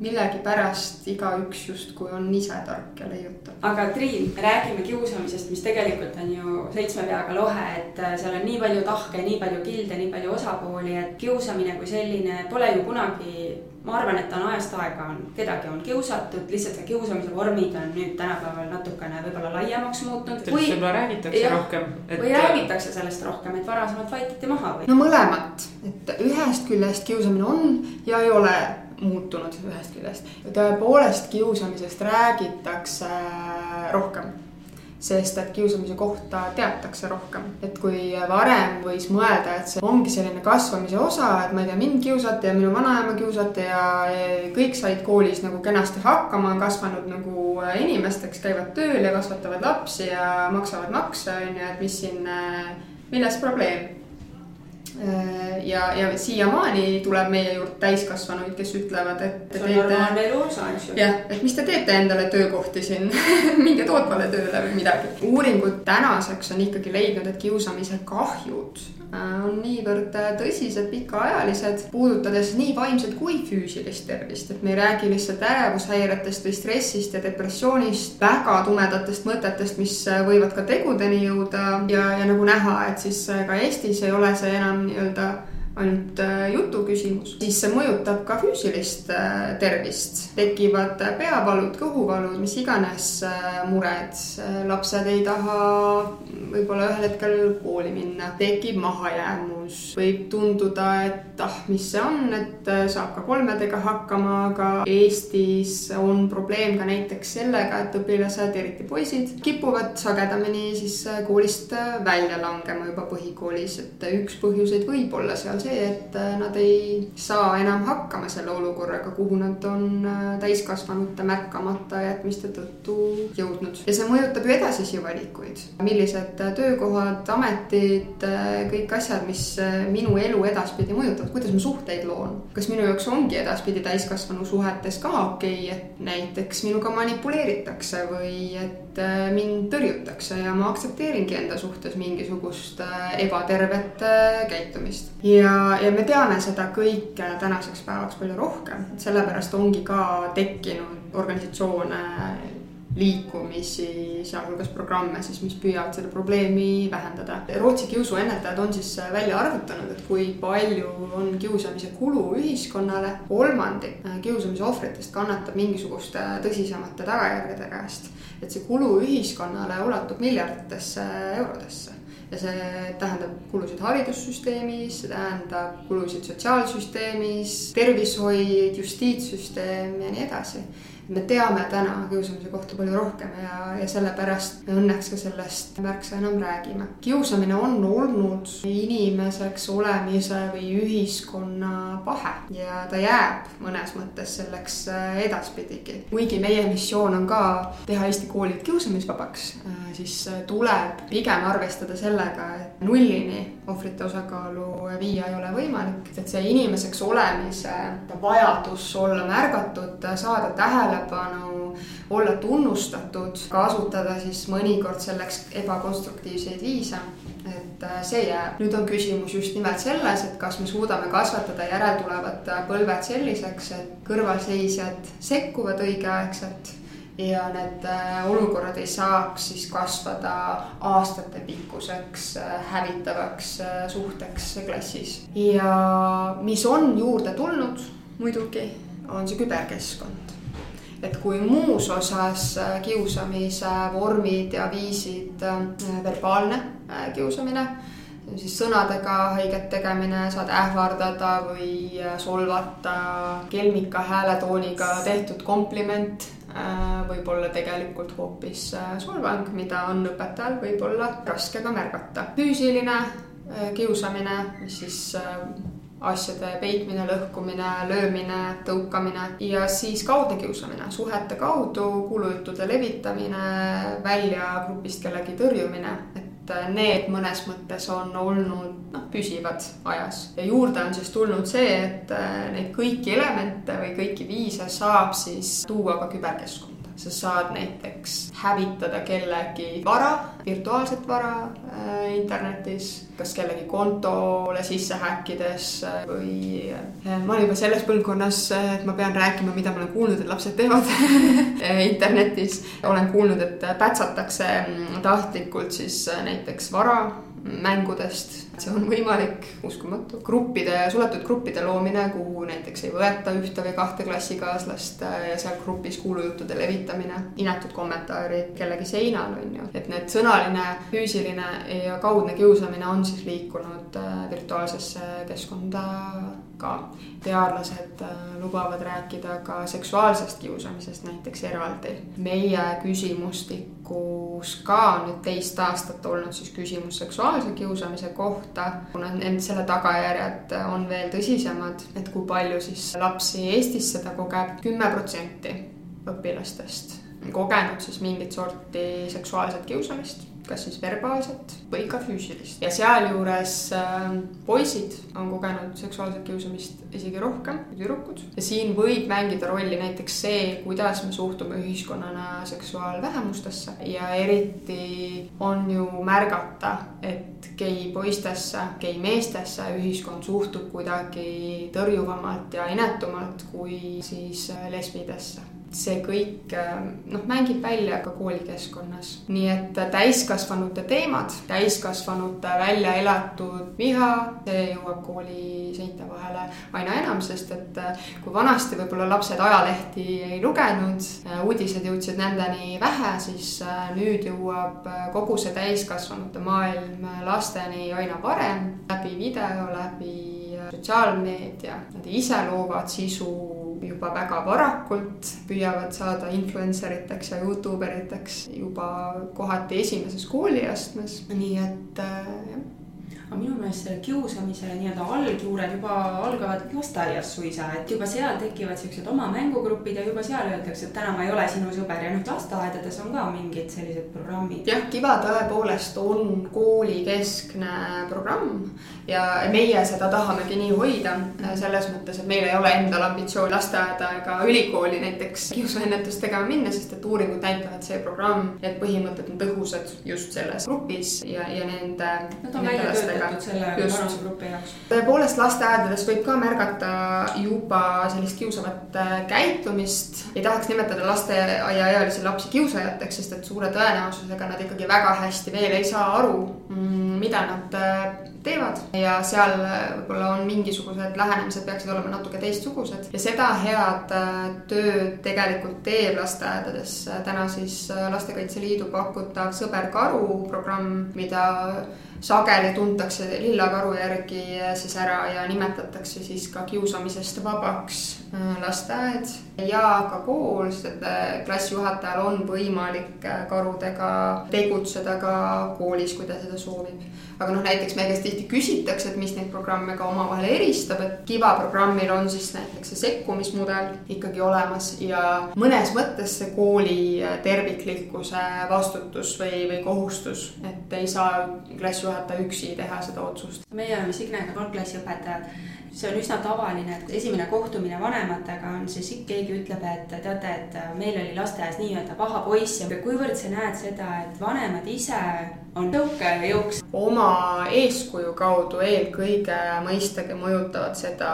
millegipärast igaüks justkui on ise tark ja leiutab. aga Triin, räägime kiusamisest, mis tegelikult on ju seitsme peaga lohe, et seal on nii palju tahke, nii palju kilde, nii palju osapooli, et kiusamine kui selline pole ju kunagi ma arvan, et ta on ajast aega on, kedagi on kiusatud, lihtsalt see kiusamise vormid on nüüd tänapäeval natukene võib-olla laiemaks muutnud. sellest võib-olla räägitakse ja, rohkem et.... või räägitakse sellest rohkem, et varasemalt vaikiti maha või? no mõlemat, et ühest küljest kiusamine on ja ei ole muutunud ühest küljest. tõepoolest kiusamisest räägitakse rohkem sest et kiusamise kohta teatakse rohkem. et kui varem võis mõelda, et see ongi selline kasvamise osa, et ma ei tea, mind kiusati ja minu vanaema kiusati ja kõik said koolis nagu kenasti hakkama, kasvanud nagu inimesteks, käivad tööl ja kasvatavad lapsi ja maksavad makse, on ju, et mis siin, milles probleem ja, ja siiamaani tuleb meie juurde täiskasvanuid, kes ütlevad, et. eks ju. jah, et mis te teete endale töökohti siin minge tootvale tööle või midagi. uuringud tänaseks on ikkagi leidnud, et kiusamise kahjud Äh, on niivõrd tõsised, pikaajalised, puudutades nii vaimset kui füüsilist tervist, et me ei räägi lihtsalt ärevushäiretest või stressist ja depressioonist, väga tumedatest mõtetest, mis võivad ka tegudeni jõuda. Ja, ja nagu näha, et siis ka Eestis ei ole see enam nii-öelda ainult äh, jutu küsimus, siis see mõjutab ka füüsilist äh, tervist. tekivad peavalud, kõhuvalud, mis iganes äh, mured. lapsed ei taha võib-olla ühel hetkel kooli minna, tekib mahajäämus. Võib tunduda, et ah, mis see on, et saab ka kolmedega hakkama, aga Eestis on probleem ka näiteks sellega, et õpilased, eriti poisid, kipuvad sagedamini siis koolist välja langema juba põhikoolis, et üks põhjuseid võib olla seal see, et äh, nad ei saa enam hakkama selle olukorraga, kuhu nad on äh, täiskasvanute märkamata jätmiste tõttu jõudnud. ja see mõjutab ju edasisi valikuid. millised äh, töökohad, ametid, kõik asjad, mis minu elu edaspidi mõjutavad, kuidas ma suhteid loon. kas minu jaoks ongi edaspidi täiskasvanu suhetes ka okei okay,, et näiteks minuga manipuleeritakse või et mind tõrjutakse ja ma aktsepteeringi enda suhtes mingisugust ebatervet käitumist. ja ja, me teame seda kõike tänaseks päevaks palju rohkem, sellepärast ongi ka tekkinud organisatsioone, liikumisi, sealhulgas programme siis, mis püüavad seda probleemi vähendada. Rootsi kiusuennetajad on siis välja arvutanud, et kui palju on kiusamise kulu ühiskonnale. kolmandik kiusamise ohvritest kannatab mingisuguste tõsisemate tagajärgede käest. et see kulu ühiskonnale ulatub miljarditesse eurodesse ja see tähendab kulusid haridussüsteemis, see tähendab kulusid sotsiaalsüsteemis, tervishoid, justiitssüsteem ja nii edasi me teame täna kiusamise kohta palju rohkem ja, ja sellepärast me õnneks ka sellest märksa enam räägime. kiusamine on olnud inimeseks olemise või ühiskonna pahe ja ta jääb mõnes mõttes selleks äh, edaspidigi. kuigi meie missioon on ka teha Eesti koolid kiusamisvabaks, äh, siis äh, tuleb pigem arvestada sellega, et nullini ohvrite osakaalu viia ei ole võimalik, et see inimeseks olemise vajadus olla märgatud, saada tähelepanu olla tunnustatud, kasutada siis mõnikord selleks ebakonstruktiivseid viise et äh, see jääb. nüüd on küsimus just nimelt selles, et kas me suudame kasvatada järeltulevad põlved selliseks, et kõrvalseisjad sekkuvad õigeaegselt ja need äh, olukorrad ei saaks siis kasvada aastatepikkuseks äh, hävitavaks suhteks klassis. ja mis on juurde tulnud muidugi, on see küberkeskkond et kui muus osas äh, kiusamise vormid ja viisid äh, verbaalne äh, kiusamine, siis sõnadega haiget tegemine, saad ähvardada või solvata, kelmika hääletooniga tehtud kompliment võib olla tegelikult hoopis solvang, mida on õpetajal võib-olla raske ka märgata. füüsiline kiusamine, mis siis asjade peitmine, lõhkumine, löömine, tõukamine ja siis kaudne kiusamine, suhete kaudu kuulujuttude levitamine, välja grupist kellegi tõrjumine, et need mõnes mõttes on olnud noh, püsivad ajas. Ja juurde on siis tulnud see, et neid kõiki elemente või kõiki viise saab siis tuua ka küberkeskkonda sa saad näiteks hävitada kellegi vara, virtuaalset vara äh, internetis, kas kellegi kontole sisse häkkides äh, või äh, ma olen juba selles põlvkonnas, et ma pean rääkima, mida ma olen kuulnud, et lapsed teevad internetis. olen kuulnud, et pätsatakse mm, tahtlikult siis näiteks vara mängudest see on võimalik, uskumatu. gruppide, suletud gruppide loomine, kuhu näiteks ei võeta ühte või kahte klassikaaslast äh, ja seal grupis kuulujuttude levitamine, inetud kommentaarid kellegi seinal, on ju. et need sõnaline, füüsiline ja kaudne kiusamine on siis liikunud äh, virtuaalsesse keskkonda ka. teadlased äh, lubavad rääkida ka seksuaalsest kiusamisest näiteks eraldi. meie küsimustikus ka nüüd teist aastat olnud siis küsimus seksuaalse kiusamise kohta, kuna need selle tagajärjed on veel tõsisemad, et kui palju siis lapsi Eestis seda kogeb, kümme protsenti õpilastest kogenud siis mingit sorti seksuaalset kiusamist kas siis verbaalset või ka füüsilist. ja sealjuures äh, poisid on kogenud seksuaalset kiusamist isegi rohkem kui tüdrukud. ja siin võib mängida rolli näiteks see, kuidas me suhtume ühiskonnana seksuaalvähemustesse ja eriti on ju märgata, et gei poistesse, gei meestesse ühiskond suhtub kuidagi tõrjuvamalt ja inetumalt kui siis äh, lesbidesse see kõik noh, mängib välja ka koolikeskkonnas. nii et täiskasvanute teemad, täiskasvanute välja elatud viha, see jõuab kooli seinte vahele aina enam, sest et kui vanasti võib-olla lapsed ajalehti ei lugenud, uudised jõudsid nendeni vähe, siis nüüd jõuab kogu see täiskasvanute maailm lasteni aina varem läbi video, läbi sotsiaalmeedia, nad ise loovad sisu juba väga varakult püüavad saada influencer iteks ja Youtube eriteks juba kohati esimeses kooliastmes, nii et äh, jah aga minu meelest selle kiusamisele nii-öelda algjuured juba algavad lasteaias suisa, et juba seal tekivad siuksed oma mängugrupid ja juba seal öeldakse, et täna ma ei ole sinu sõber ja noh, lasteaedades on ka mingid sellised programmid. jah, Kiva tõepoolest on koolikeskne programm ja meie seda tahamegi nii hoida selles mõttes, et meil ei ole endal ambitsiooni lasteaeda ega ülikooli näiteks kiusuennetust tegema minna, sest et uuringud näitavad, see programm, need põhimõtted on tõhusad just selles grupis ja, ja nende. Nad on välja töötatud töötatud selle vanusegrupi jaoks. tõepoolest lasteaedades võib ka märgata juba sellist kiusavat äh, käitumist. ei tahaks nimetada lasteaiaealisi lapsi kiusajateks, sest et suure tõenäosusega nad ikkagi väga hästi veel ei saa aru, mm, mida nad äh, teevad ja seal äh, võib-olla on mingisugused lähenemised peaksid olema natuke teistsugused ja seda head tööd tegelikult teeb lasteaedades täna siis Lastekaitse Liidu pakutav Sõber karu programm, mida sageli tuntakse lillakaru järgi siis ära ja nimetatakse siis ka kiusamisest vabaks äh, lasteaed ja ka kool, sest äh, klassijuhatajal on võimalik äh, karudega tegutseda ka koolis, kui ta seda soovib aga noh, näiteks meie käest tihti küsitakse, et mis neid programme ka omavahel eristab, et Kiva programmil on siis näiteks see sekkumismudel ikkagi olemas ja mõnes mõttes see kooli terviklikkuse vastutus või, või kohustus, et ei saa klassijuhataja üksi teha seda otsust. meie oleme Signega algklassiõpetajad see on üsna tavaline, et esimene kohtumine vanematega on siis keegi ütleb, et teate, et meil oli lasteaias nii-öelda paha poiss ja kuivõrd sa näed seda, et vanemad ise on tõukejõuks. oma eeskuju kaudu eelkõige mõistagi mõjutavad seda,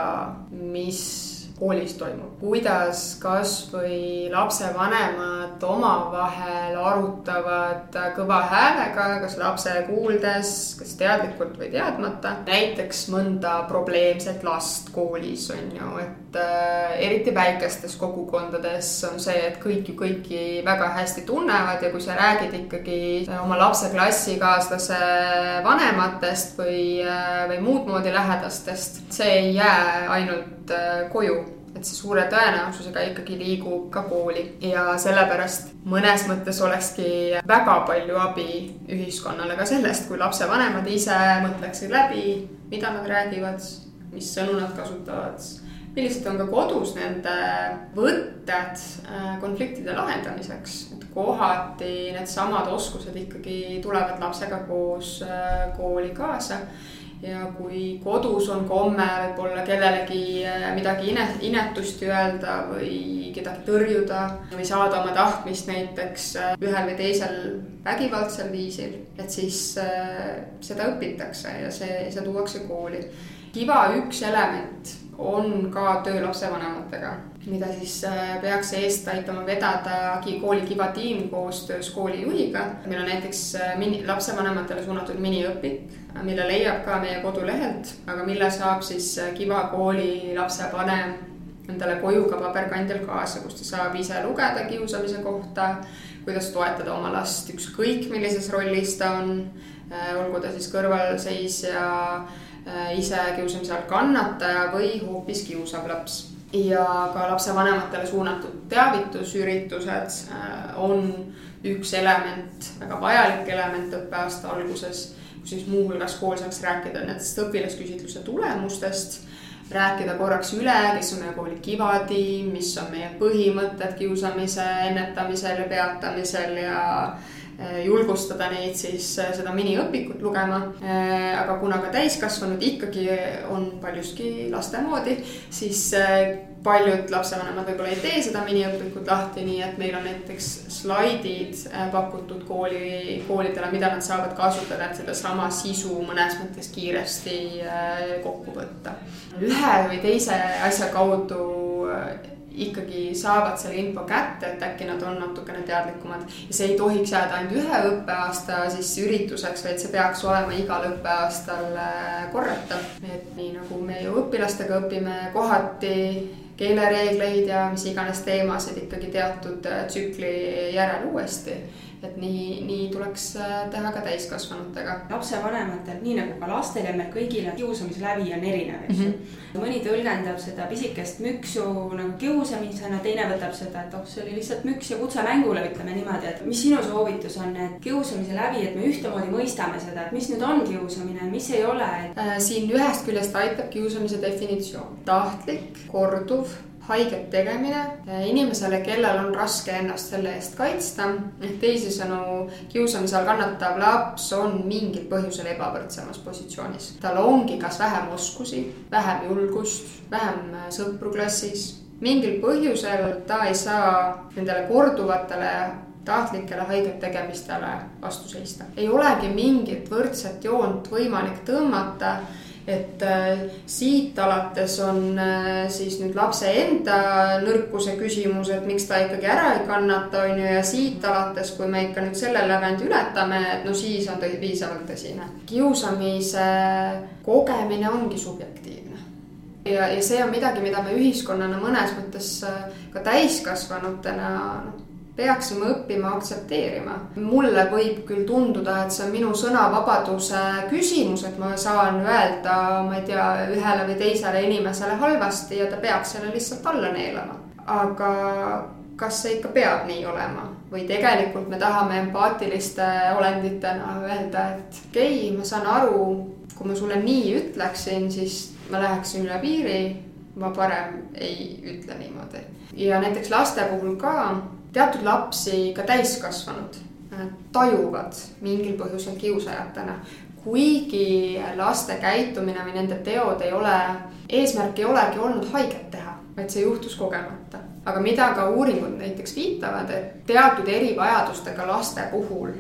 mis koolis toimub, kuidas kasvõi lapsevanemad omavahel arutavad kõva häälega, kas lapse kuuldes, kas teadlikult või teadmata, näiteks mõnda probleemset last koolis on ju, et äh, eriti väikestes kogukondades on see, et kõik ju kõiki väga hästi tunnevad ja kui sa räägid ikkagi oma lapse klassikaaslase vanematest või, äh, või muud moodi lähedastest, see ei jää ainult äh, koju et see suure tõenäosusega ikkagi liigub ka kooli ja sellepärast mõnes mõttes olekski väga palju abi ühiskonnale ka sellest, kui lapsevanemad ise mõtleksid läbi, mida nad räägivad, mis sõnu nad kasutavad millised on ka kodus nende võtted äh, konfliktide lahendamiseks, et kohati needsamad oskused ikkagi tulevad lapsega koos äh, kooli kaasa ja kui kodus on komme võib-olla kellelegi äh, midagi ine, inetust öelda või kedagi tõrjuda või saada oma tahtmist näiteks ühel või teisel vägivaldsel viisil, et siis seda õpitakse ja see, see tuuakse kooli. kiva üks element on ka töö lapsevanematega, mida siis äh, peaks eest aitama vedada kooli Kiva tiim koostöös koolijuhiga. meil on näiteks äh, mini, lapsevanematele suunatud miniõpik, mille leiab ka meie kodulehelt, aga mille saab siis äh, Kiva kooli lapsevanem endale koju ka paberkandjal kaasa, kus ta saab ise lugeda kiusamise kohta, kuidas toetada oma last ükskõik millises rollis ta on, olgu ta siis kõrvalseisja Äh, ise kiusamise all kannataja või hoopis kiusab laps. ja ka lapsevanematele suunatud teavitusüritused äh, on üks element, väga vajalik element õppeaasta alguses, siis muuhulgas kool saaks rääkida nendest õpilasküsitluse tulemustest rääkida korraks üle, kes on meie kooli kivatiim, mis on meie põhimõtted kiusamise ennetamisel ja peatamisel ja julgustada neid siis äh, seda miniõpikut lugema. Äh, aga kuna ka täiskasvanud ikkagi on paljuski laste moodi, siis paljud lapsevanemad võib-olla ei tee seda miniõpikut lahti, nii et meil on näiteks slaidid pakutud kooli, koolidele, mida nad saavad kasutada, et sedasama sisu mõnes mõttes kiiresti kokku võtta. ühe või teise asja kaudu ikkagi saavad selle info kätte, et äkki nad on natukene teadlikumad. ja see ei tohiks jääda ainult ühe õppeaasta siis ürituseks, vaid see peaks olema igal õppeaastal äh, korratav. et nii nagu me ju õpilastega õpime kohati keelereegleid ja mis iganes teemasid ikkagi teatud äh, tsükli järel uuesti et nii, nii tuleks äh, teha ka täiskasvanutega. lapsevanematel, nii nagu ka lastel ja meil kõigil, kiusamislävi on erinev, eks ju mm -hmm.. mõni tõlgendab seda pisikest müksu nagu kiusamisena, teine võtab seda, et oh, see oli lihtsalt müks ja kutse mängule, ütleme niimoodi, et mis sinu soovitus on, et kiusamise läbi, et me ühtemoodi mõistame seda, et mis nüüd on kiusamine, mis ei ole et...? Äh, siin ühest küljest aitab kiusamise definitsioon, tahtlik, korduv haiget tegemine inimesele, kellel on raske ennast selle eest kaitsta. ehk teisisõnu, kiusamise all kannatav laps on mingil põhjusel ebavõrdsemas positsioonis. tal ongi kas vähem oskusi, vähem julgust, vähem sõpru klassis. mingil põhjusel ta ei saa nendele korduvatele tahtlikele haiget tegemistele vastu seista. ei olegi mingit võrdset joont võimalik tõmmata et äh, siit alates on äh, siis nüüd lapse enda nõrkuse küsimus, et miks ta ikkagi ära ei kannata, on ju, ja siit alates, kui me ikka nüüd selle lävendi ületame, et no siis on ta piisavalt tõsine. kiusamise kogemine ongi subjektiivne ja, ja see on midagi, mida me ühiskonnana mõnes mõttes äh, ka täiskasvanutena noh peaksime õppima aktsepteerima. mulle võib küll tunduda, et see on minu sõnavabaduse küsimus, et ma saan öelda, ma ei tea, ühele või teisele inimesele halvasti ja ta peaks selle lihtsalt alla neelama. aga kas see ikka peab nii olema või tegelikult me tahame empaatiliste olenditena öelda, et okei okay,, ma saan aru, kui ma sulle nii ütleksin, siis ma läheksin üle piiri, ma parem ei ütle niimoodi. ja näiteks laste puhul ka teatud lapsi, ka täiskasvanud, äh, tajuvad mingil põhjusel kiusajatena. kuigi laste käitumine või nende teod ei ole, eesmärk ei olegi olnud haiget teha, vaid see juhtus kogemata. aga mida ka uuringud näiteks viitavad, et teatud erivajadustega laste puhul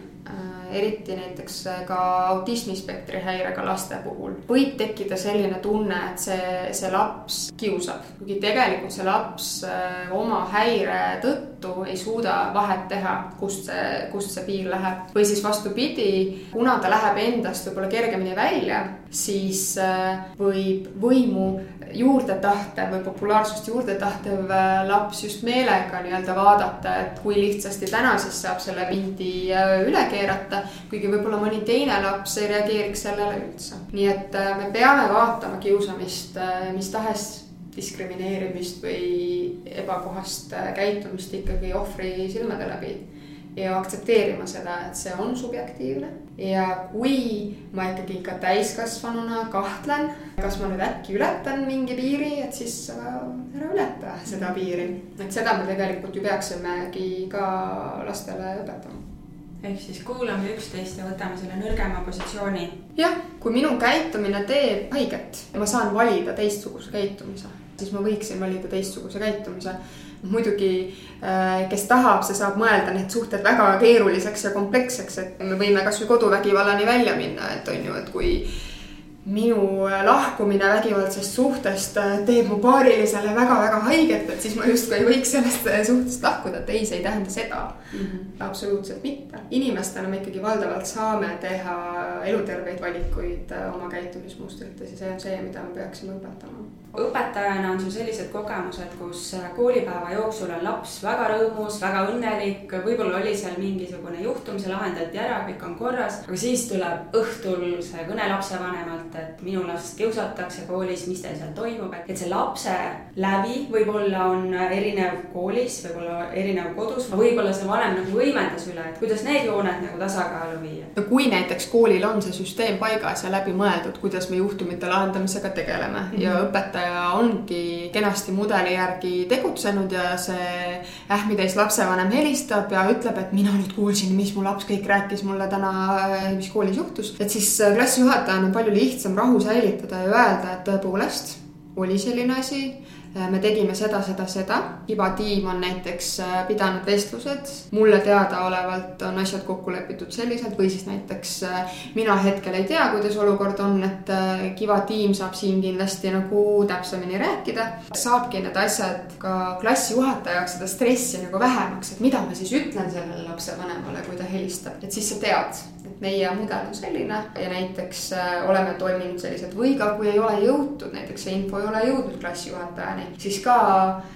eriti näiteks äh, ka autismispektri häirega laste puhul, võib tekkida selline tunne, et see, see laps kiusab, kuigi tegelikult see laps äh, oma häire tõttu ei suuda vahet teha, kust see, kust see piir läheb. või siis vastupidi, kuna ta läheb endast võib-olla kergemini välja, siis äh, võib võimu juurde tahtev või populaarsust juurde tahtev laps just meelega nii-öelda vaadata, et kui lihtsasti täna siis saab selle pindi äh, üle keerata. Kuigi võib-olla mõni teine laps ei reageeriks sellele üldse. nii et äh, me peame vaatama kiusamist mis tahes diskrimineerimist või ebakohast käitumist ikkagi ohvri silmade läbi ja aktsepteerima seda, et see on subjektiivne. ja kui ma ikkagi ka täiskasvanuna kahtlen, kas ma nüüd äkki ületan mingi piiri, et siis ära ületa seda piiri. et seda me tegelikult ju peaksimegi ka lastele õpetama ehk siis kuulame üksteist ja võtame selle nõrgema positsiooni. jah, kui minu käitumine teeb haiget, ma saan valida teistsuguse käitumise, siis ma võiksin valida teistsuguse käitumise muidugi, äh, kes tahab, see saab mõelda need suhted väga keeruliseks ja kompleksseks, et me võime kasvõi koduvägivallani välja minna, et on ju, et kui minu lahkumine vägivaldsest suhtest äh, teeb mu paarilisele väga-väga haiget, et siis ma justkui ei võiks sellest äh, suhtest lahkuda, et ei, see ei tähenda seda mm. -hmm. absoluutselt mitte. inimestena me ikkagi valdavalt saame teha eluterveid valikuid oma käitumismustrites ja see on see, mida me peaksime õpetama õpetajana on sul sellised kogemused, kus koolipäeva jooksul on laps väga rõõmus, väga õnnelik, võib-olla oli seal mingisugune juhtum, see lahendati ära, kõik on korras, aga siis tuleb õhtul see kõne lapsevanemalt, et minu last kiusatakse koolis, mis teil seal toimub, et see lapse läbi võib-olla on erinev koolis, võib-olla erinev kodus, võib-olla see vanem nagu võimendas üle, et kuidas need jooned nagu tasakaalu viia. no kui näiteks koolil on see süsteem paigas ja läbi mõeldud, kuidas me juhtumite lahendamisega tegeleme mm -hmm. ja õpetaja õpetaja ongi kenasti mudeli järgi tegutsenud ja see ähmitäis lapsevanem helistab ja ütleb, et mina nüüd kuulsin, mis mu laps kõik rääkis mulle täna, mis koolis juhtus. et siis klassijuhatajal on palju lihtsam rahu säilitada ja öelda, et tõepoolest oli selline asi Äh, me tegime seda, seda, seda. Iba tiim on näiteks äh, pidanud vestlused, mulle teadaolevalt on asjad kokku lepitud selliselt või siis näiteks äh, mina hetkel ei tea, kuidas olukord on, et Kiva tiim saab siin kindlasti nagu täpsemini rääkida. saabki need asjad ka klassijuhataja jaoks seda stressi nagu vähemaks, et mida ma siis ütlen sellele lapsevanemale, kui ta helistab, et siis sa tead meie mudel on selline ja näiteks äh, oleme toiminud selliselt või ka kui ei ole jõutud, näiteks see info ei ole jõudnud klassijuhatajani, siis ka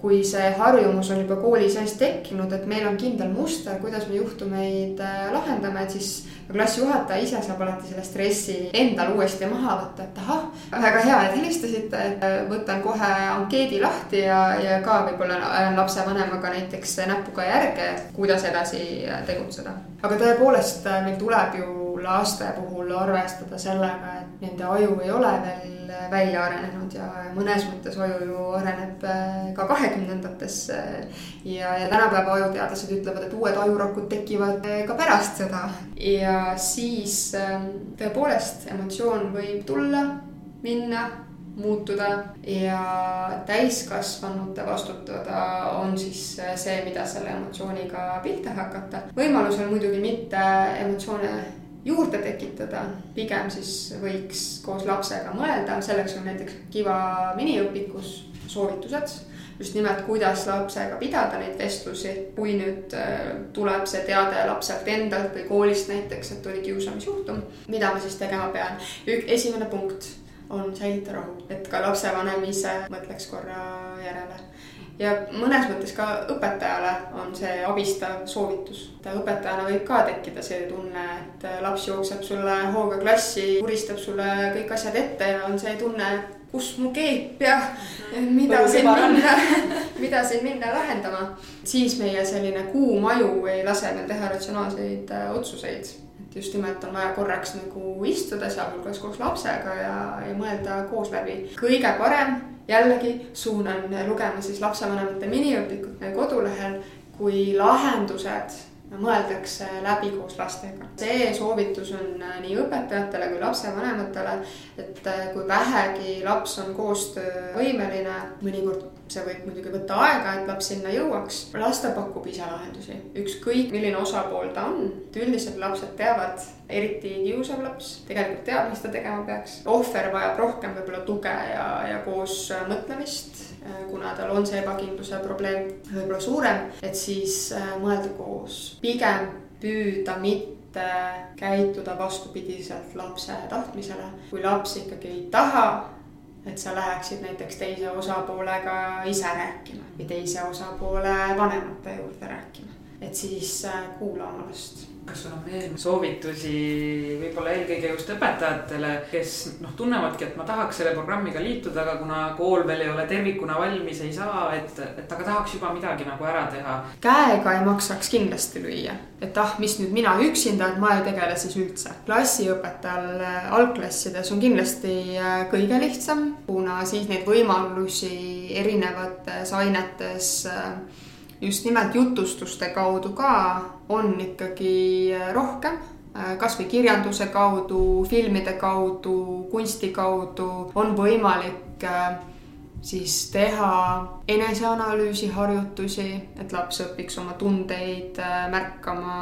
kui see harjumus on juba kooli sees tekkinud, et meil on kindel muster, kuidas me juhtumeid äh, lahendame, et siis klassijuhataja ise saab alati selle stressi endal uuesti maha võtta, et ahah, väga hea, et helistasite, et äh, võtan kohe ankeedi lahti ja, ja ka võib-olla ajan lapsevanemaga näiteks näpuga järge, kuidas edasi tegutseda. aga tõepoolest, meil tuleb ju laste puhul arvestada sellega, et nende aju ei ole veel välja arenenud ja mõnes mõttes aju ju areneb äh, ka kahekümnendates. ja, ja tänapäeva ajuteadlased ütlevad, et uued ajurakud tekivad äh, ka pärast seda ja siis ähm, tõepoolest emotsioon võib tulla, minna muutuda ja täiskasvanute vastutada on siis äh, see, mida selle emotsiooniga pihta hakata. võimalusel muidugi mitte emotsioone juurde tekitada, pigem siis võiks koos lapsega mõelda, selleks on näiteks Kiva miniõpikus soovitused. Just nimelt, kuidas lapsega pidada neid vestlusi, kui nüüd äh, tuleb see teade lapselt endalt või koolist näiteks, et oli kiusamisjuhtum, mida ma siis tegema pean. esimene punkt on säilita rahu, et ka lapsevanem ise mõtleks korra järele ja mõnes mõttes ka õpetajale on see abistav soovitus. õpetajana võib ka tekkida see tunne, et laps jookseb sulle hooga klassi, vuristab sulle kõik asjad ette ja on see tunne, kus mu keep ja mida siin minna, mida siin minna lahendama. siis meie selline kuum aju ei lase meil teha ratsionaalseid äh, otsuseid et just nimelt on vaja korraks nagu istuda, sealhulgas koos lapsega ja, ja mõelda koos läbi. kõige parem jällegi suunan lugema siis lapsevanemate miniõpikut meie kodulehel, kui lahendused mõeldakse läbi koos lastega. see soovitus on nii õpetajatele kui lapsevanematele, et kui vähegi laps on koostöövõimeline, mõnikord see võib muidugi võtta aega, et laps sinna jõuaks. las ta pakub ise lahendusi, ükskõik milline osapool ta on. et üldiselt lapsed teavad, eriti kiusav laps tegelikult teab, mis ta tegema peaks. ohver vajab rohkem võib-olla tuge ja, ja koos mõtlemist, äh, kuna tal on see ebakindluse probleem võib-olla suurem, et siis äh, mõelda koos. pigem püüda mitte käituda vastupidiselt lapse tahtmisele. kui laps ikkagi ei taha et sa läheksid näiteks teise osapoolega ise rääkima või teise osapoole vanemate juurde rääkima. et siis äh, kuula oma last kas sul on veel soovitusi võib-olla eelkõige just õpetajatele, kes noh, tunnevadki, et ma tahaks selle programmiga liituda, aga kuna kool veel ei ole tervikuna valmis, ei saa, et, et aga tahaks juba midagi nagu ära teha. käega ei maksaks kindlasti lüüa, et ah, mis nüüd mina üksinda, et ma ei tegele siis üldse. klassiõpetajal äh, algklassides on kindlasti äh, kõige lihtsam, kuna siis neid võimalusi erinevates ainetes äh, just nimelt jutustuste kaudu ka on ikkagi äh, rohkem, äh, kasvõi kirjanduse kaudu, filmide kaudu, kunsti kaudu on võimalik äh, siis teha eneseanalüüsi harjutusi, et laps õpiks oma tundeid märkama,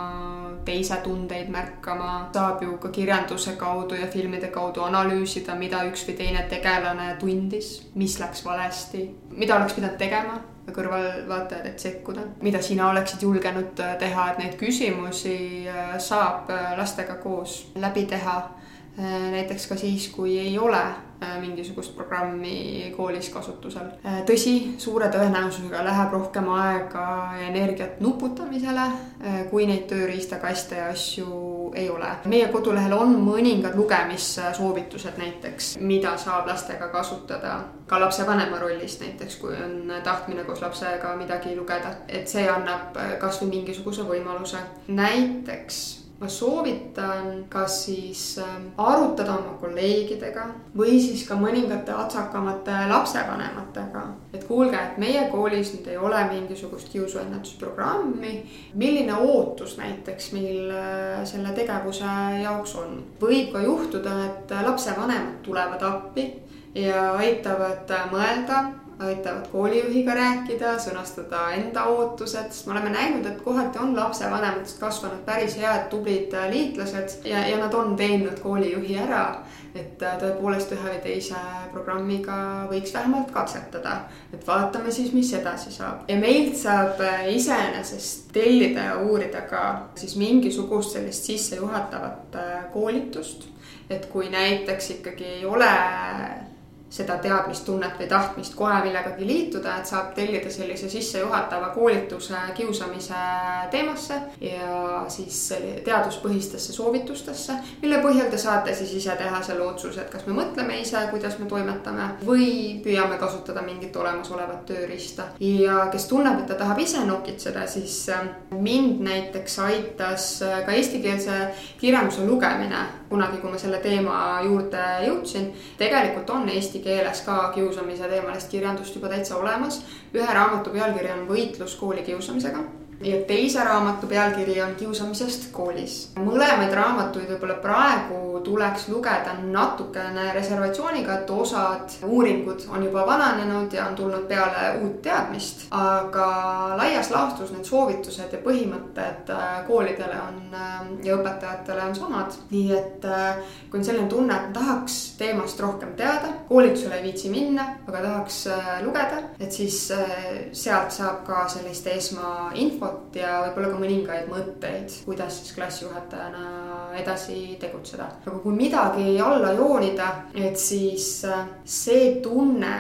teise tundeid märkama. saab ju ka kirjanduse kaudu ja filmide kaudu analüüsida, mida üks või teine tegelane tundis, mis läks valesti, mida oleks pidanud tegema kõrvalvaatajad, et sekkuda. mida sina oleksid julgenud äh, teha, et neid küsimusi äh, saab äh, lastega koos läbi teha näiteks ka siis, kui ei ole äh, mingisugust programmi koolis kasutusel. Äh, tõsi, suure tõenäosusega läheb rohkem aega ja energiat nuputamisele, kui neid tööriistakaste ja asju ei ole. meie kodulehel on mõningad lugemissoovitused näiteks, mida saab lastega kasutada ka lapsevanema rollis näiteks, kui on tahtmine koos lapsega midagi lugeda, et see annab kasvõi mingisuguse võimaluse. näiteks ma soovitan kas siis ähm, arutada oma kolleegidega või siis ka mõningate atsakamate lapsevanematega. et kuulge, et meie koolis nüüd ei ole mingisugust kiusuennetusprogrammi. milline ootus näiteks meil äh, selle tegevuse jaoks on? võib ka juhtuda, et lapsevanemad tulevad appi ja aitavad äh, mõelda aitavad koolijuhiga rääkida, sõnastada enda ootused, sest me oleme näinud, et kohati on lapsevanematest kasvanud päris head tublid äh, liitlased ja, ja nad on teinud koolijuhi ära. et äh, tõepoolest ühe või teise programmiga võiks vähemalt katsetada, et vaatame siis, mis edasi saab. ja meilt saab äh, iseenesest tellida ja uurida ka siis mingisugust sellist sissejuhatavat koolitust. et kui näiteks ikkagi ei ole seda teadmistunnet või tahtmist kohe millegagi liituda, et saab tellida sellise sissejuhatava koolituse kiusamise teemasse ja siis teaduspõhistesse soovitustesse, mille põhjal te saate siis ise teha selle otsuse, et kas me mõtleme ise, kuidas me toimetame või püüame kasutada mingit olemasolevat tööriista. ja kes tunneb, et ta tahab ise nokitseda, siis mind näiteks aitas ka eestikeelse kirjanduse lugemine kunagi, kui ma selle teema juurde jõudsin. tegelikult on eesti keeles ka kiusamise teemalist kirjandust juba täitsa olemas. ühe raamatu pealkiri on Võitlus koolikiusamisega ja teise raamatu pealkiri on Kiusamisest koolis. mõlemaid raamatuid võib-olla praegu tuleks lugeda natukene reservatsiooniga, et osad uuringud on juba vananenud ja on tulnud peale uut teadmist. aga laias laastus need soovitused ja põhimõtted äh, koolidele on äh, ja õpetajatele on samad. nii et äh, kui on selline tunne, et tahaks teemast rohkem teada, koolitusele ei viitsi minna, aga tahaks lugeda, et siis sealt saab ka sellist esmainfot infot ja võib-olla ka mõningaid mõtteid, kuidas siis klassijuhatajana edasi tegutseda. aga kui midagi alla joonida, et siis äh, see tunne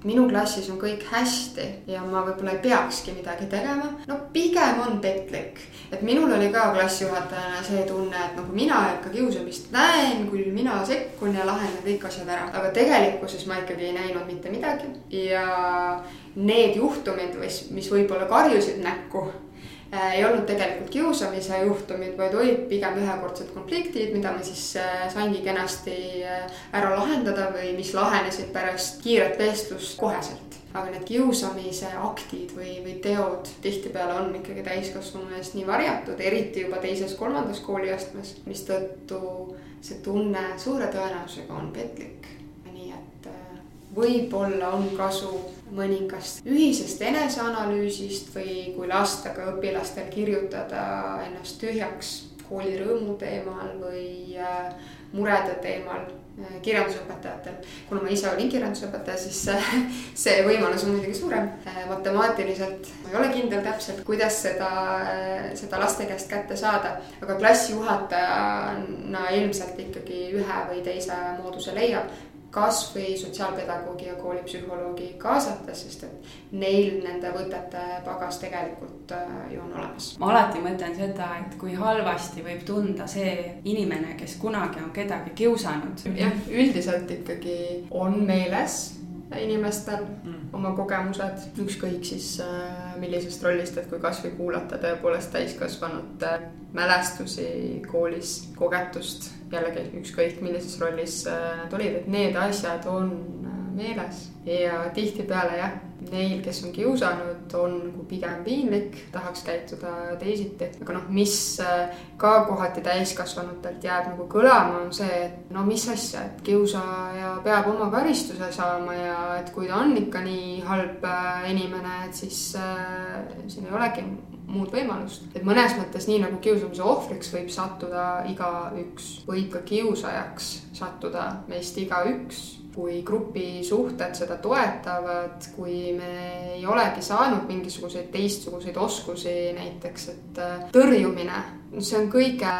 et minu klassis on kõik hästi ja ma võib-olla ei peakski midagi tegema, no pigem on petlik. et minul oli ka klassijuhatajana see tunne, et nagu mina ikka kiusamist näen, küll mina sekkun ja lahendan kõik asjad ära, aga tegelikkuses ma ikkagi ei näinud mitte midagi ja need juhtumid, mis, mis võib-olla karjusid näkku ei olnud tegelikult kiusamise juhtumid, vaid olid pigem ühekordsed konfliktid, mida ma siis äh, saingi kenasti äh, ära lahendada või mis lahenesid pärast kiiret vestlust koheselt. aga need kiusamise aktid või, või teod tihtipeale on ikkagi täiskasvanu eest nii varjatud, eriti juba teises-kolmandas kooliastmes, mistõttu see tunne suure tõenäosusega on petlik. Võib-olla on kasu mõningast ühisest eneseanalüüsist või kui lasta ka õpilastel kirjutada ennast tühjaks kooli rõõmu teemal või äh, murede teemal äh, kirjandusõpetajatel. kuna ma ise olin kirjandusõpetaja, siis see võimalus on muidugi suurem. Äh, matemaatiliselt ma ei ole kindel täpselt, kuidas seda, seda laste käest kätte saada, aga klassijuhatajana ilmselt ikkagi ühe või teise mooduse leiab kas või sotsiaalpedagoogi ja koolipsühholoogi kaasates, sest et neil nende võtete pagas tegelikult äh, ju on olemas. ma alati mõtlen seda, et kui halvasti võib tunda see inimene, kes kunagi on kedagi kiusanud. jah, üldiselt ikkagi on meeles inimestel mm. oma kogemused, ükskõik siis äh, millisest rollist, et kui kasvõi kuulata tõepoolest täiskasvanute mälestusi koolis, kogetust jällegi ükskõik millises rollis äh, nad olid, et need asjad on äh, meeles. Ja tihtipeale jah, neil, kes on kiusanud, on nagu pigem piinlik, tahaks käituda teisiti, aga noh, mis äh, ka kohati täiskasvanutelt jääb nagu kõlama, on see, et no mis asja, et kiusaja peab oma karistuse saama ja et kui ta on ikka nii halb inimene, et siis äh, siin ei olegi muud võimalust. et mõnes mõttes nii nagu kiusamise ohvriks võib sattuda igaüks, võib ka kiusajaks sattuda meist igaüks kui grupisuhted seda toetavad, kui me ei olegi saanud mingisuguseid teistsuguseid oskusi näiteks, et äh, tõrjumine see on kõige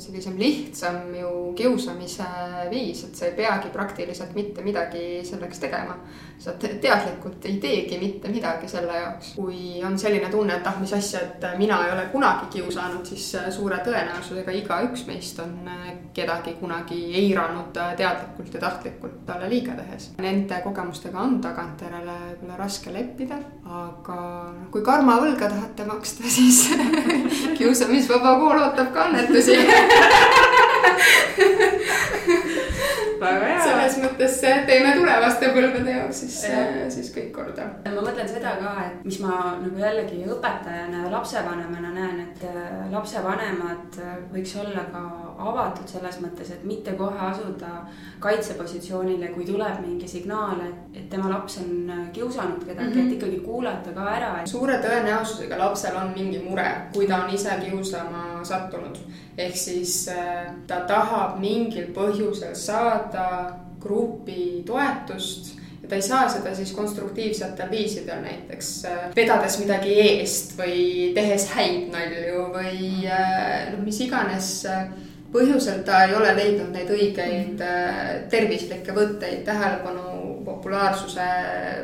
sellisem lihtsam ju kiusamise viis, et sa ei peagi praktiliselt mitte midagi selleks tegema. sa teadlikult ei teegi mitte midagi selle jaoks. kui on selline tunne, et ah, mis asja, et mina ei ole kunagi kiusanud, siis suure tõenäosusega igaüks meist on kedagi kunagi eiranud teadlikult ja tahtlikult talle liiga tehes. Nende kogemustega on tagantjärele võib-olla raske leppida, aga kui karmavõlga tahate maksta, siis kiusamisvaba kool ootab ka annetusi väga hea. selles mõttes teeme tulevaste põlvede jaoks siis, siis kõik korda. ma mõtlen seda ka, et mis ma nagu jällegi õpetajana ja lapsevanemana näen, et äh, lapsevanemad äh, võiks olla ka avatud selles mõttes, et mitte kohe asuda kaitsepositsioonile, kui tuleb mingi signaal, et, et tema laps on äh, kiusanud kedagi mm, -hmm. et mhm. ikkagi kuulata ka ära et.... suure tõenäosusega lapsel on mingi mure, kui ta on ise kiusama sattunud. ehk siis ta tahab mingil põhjusel saada grupi toetust ja ta ei saa seda siis konstruktiivsetel viisidel, näiteks äh, vedades midagi eest või tehes häid nalju või äh, noh, mis iganes äh, põhjusel ta ei ole leidnud neid õigeid tervislikke võtteid tähelepanu populaarsuse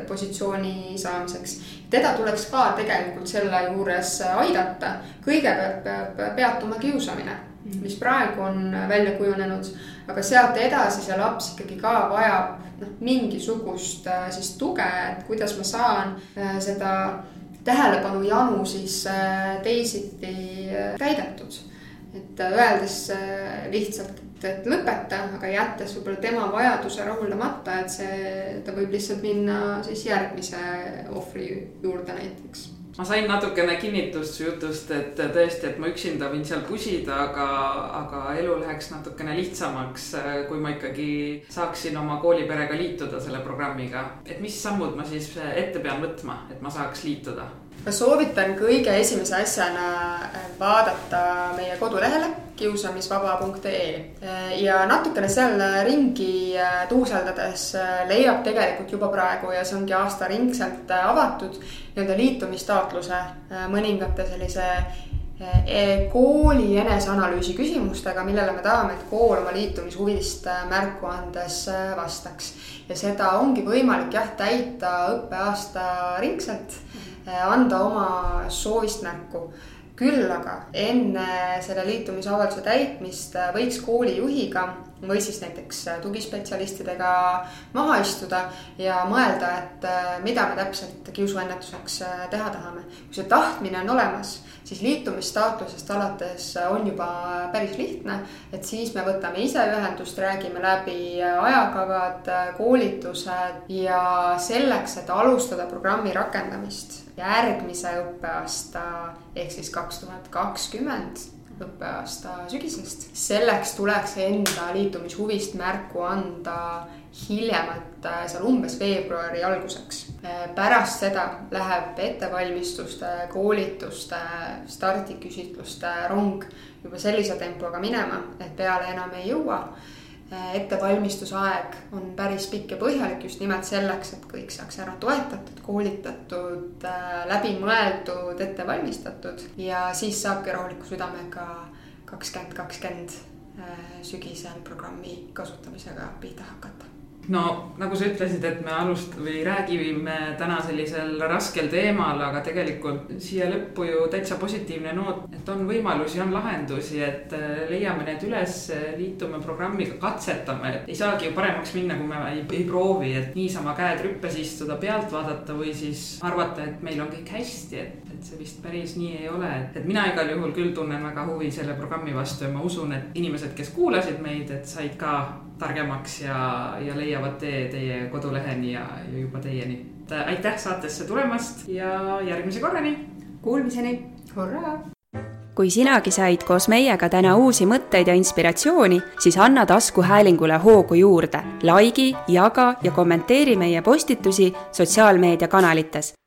positsiooni saamiseks. teda tuleks ka tegelikult selle juures aidata. kõigepealt peab peatuma kiusamine, mis praegu on välja kujunenud aga sealt edasi see laps ikkagi ka vajab noh, mingisugust äh, siis tuge, et kuidas ma saan äh, seda tähelepanu janu siis äh, teisiti täidetud. Et öeldes lihtsalt, et, et lõpeta, aga jättes võib-olla tema vajaduse rahuldamata, et see, ta võib lihtsalt minna siis järgmise ohvri juurde näiteks ma sain natukene kinnitust su jutust, et tõesti, et ma üksinda võin seal pusida, aga, aga elu läheks natukene lihtsamaks, kui ma ikkagi saaksin oma kooliperega liituda selle programmiga. et mis sammud ma siis ette pean võtma, et ma saaks liituda? Ma soovitan kõige esimese asjana äh, vaadata meie kodulehele kiusamisvaba.ee ja natukene seal ringi äh, tuuseldades äh, leiab tegelikult juba praegu ja see ongi aastaringselt avatud nii-öelda liitumistaotluse mõningate sellise e, kooli eneseanalüüsi küsimustega, millele me tahame, et kool oma liitumishuvist märku andes vastaks. ja seda ongi võimalik jah, täita õppeaasta ringselt Eh, anda oma soovist märku. küll aga enne selle liitumisavalduse täitmist eh, võiks koolijuhiga või siis näiteks äh, tugispetsialistidega maha istuda ja mõelda, et äh, mida me täpselt kiusuennetuseks äh, teha tahame. kui see tahtmine on olemas, siis liitumisstaatusest alates on juba päris lihtne, et siis me võtame ise ühendust, räägime läbi ajakavad, koolitused ja selleks, et alustada programmi rakendamist järgmise õppeaasta ehk siis kaks tuhat kakskümmend õppeaasta sügisest. selleks tuleks enda liitumishuvist märku anda hiljemalt äh, seal umbes veebruari alguseks. Äh, pärast seda läheb ettevalmistuste, koolituste, stardiküsitluste rong juba sellise tempoga minema, et peale enam ei jõua ettevalmistusaeg on päris pikk ja põhjalik just nimelt selleks, et kõik saaks ära toetatud, koolitatud, äh, läbimõeldud, ette valmistatud ja siis saabki rahuliku südamega kakskümmend kakskümmend äh, sügisel programmi kasutamisega pihta hakata no nagu sa ütlesid, et me alust- või räägime täna sellisel raskel teemal, aga tegelikult siia lõppu ju täitsa positiivne noot, et on võimalusi, on lahendusi, et äh, leiame need üles, liitume programmiga, katsetame, et ei saagi ju paremaks minna, kui me ei, ei proovi, et niisama käed rüppes istuda, pealt vaadata või siis arvata, et meil on kõik hästi, et, et see vist päris nii ei ole, et, et mina igal juhul küll tunnen väga huvi selle programmi vastu ja ma usun, et inimesed, kes kuulasid meid, et said ka targemaks ja, ja leiavad tee teie koduleheni ja, ja juba teieni. aitäh saatesse tulemast ja järgmise korrani. Kuulmiseni. hurraa kui sinagi said koos meiega täna uusi mõtteid ja inspiratsiooni, siis anna taskuhäälingule hoogu juurde, likei, jaga ja kommenteeri meie postitusi sotsiaalmeediakanalites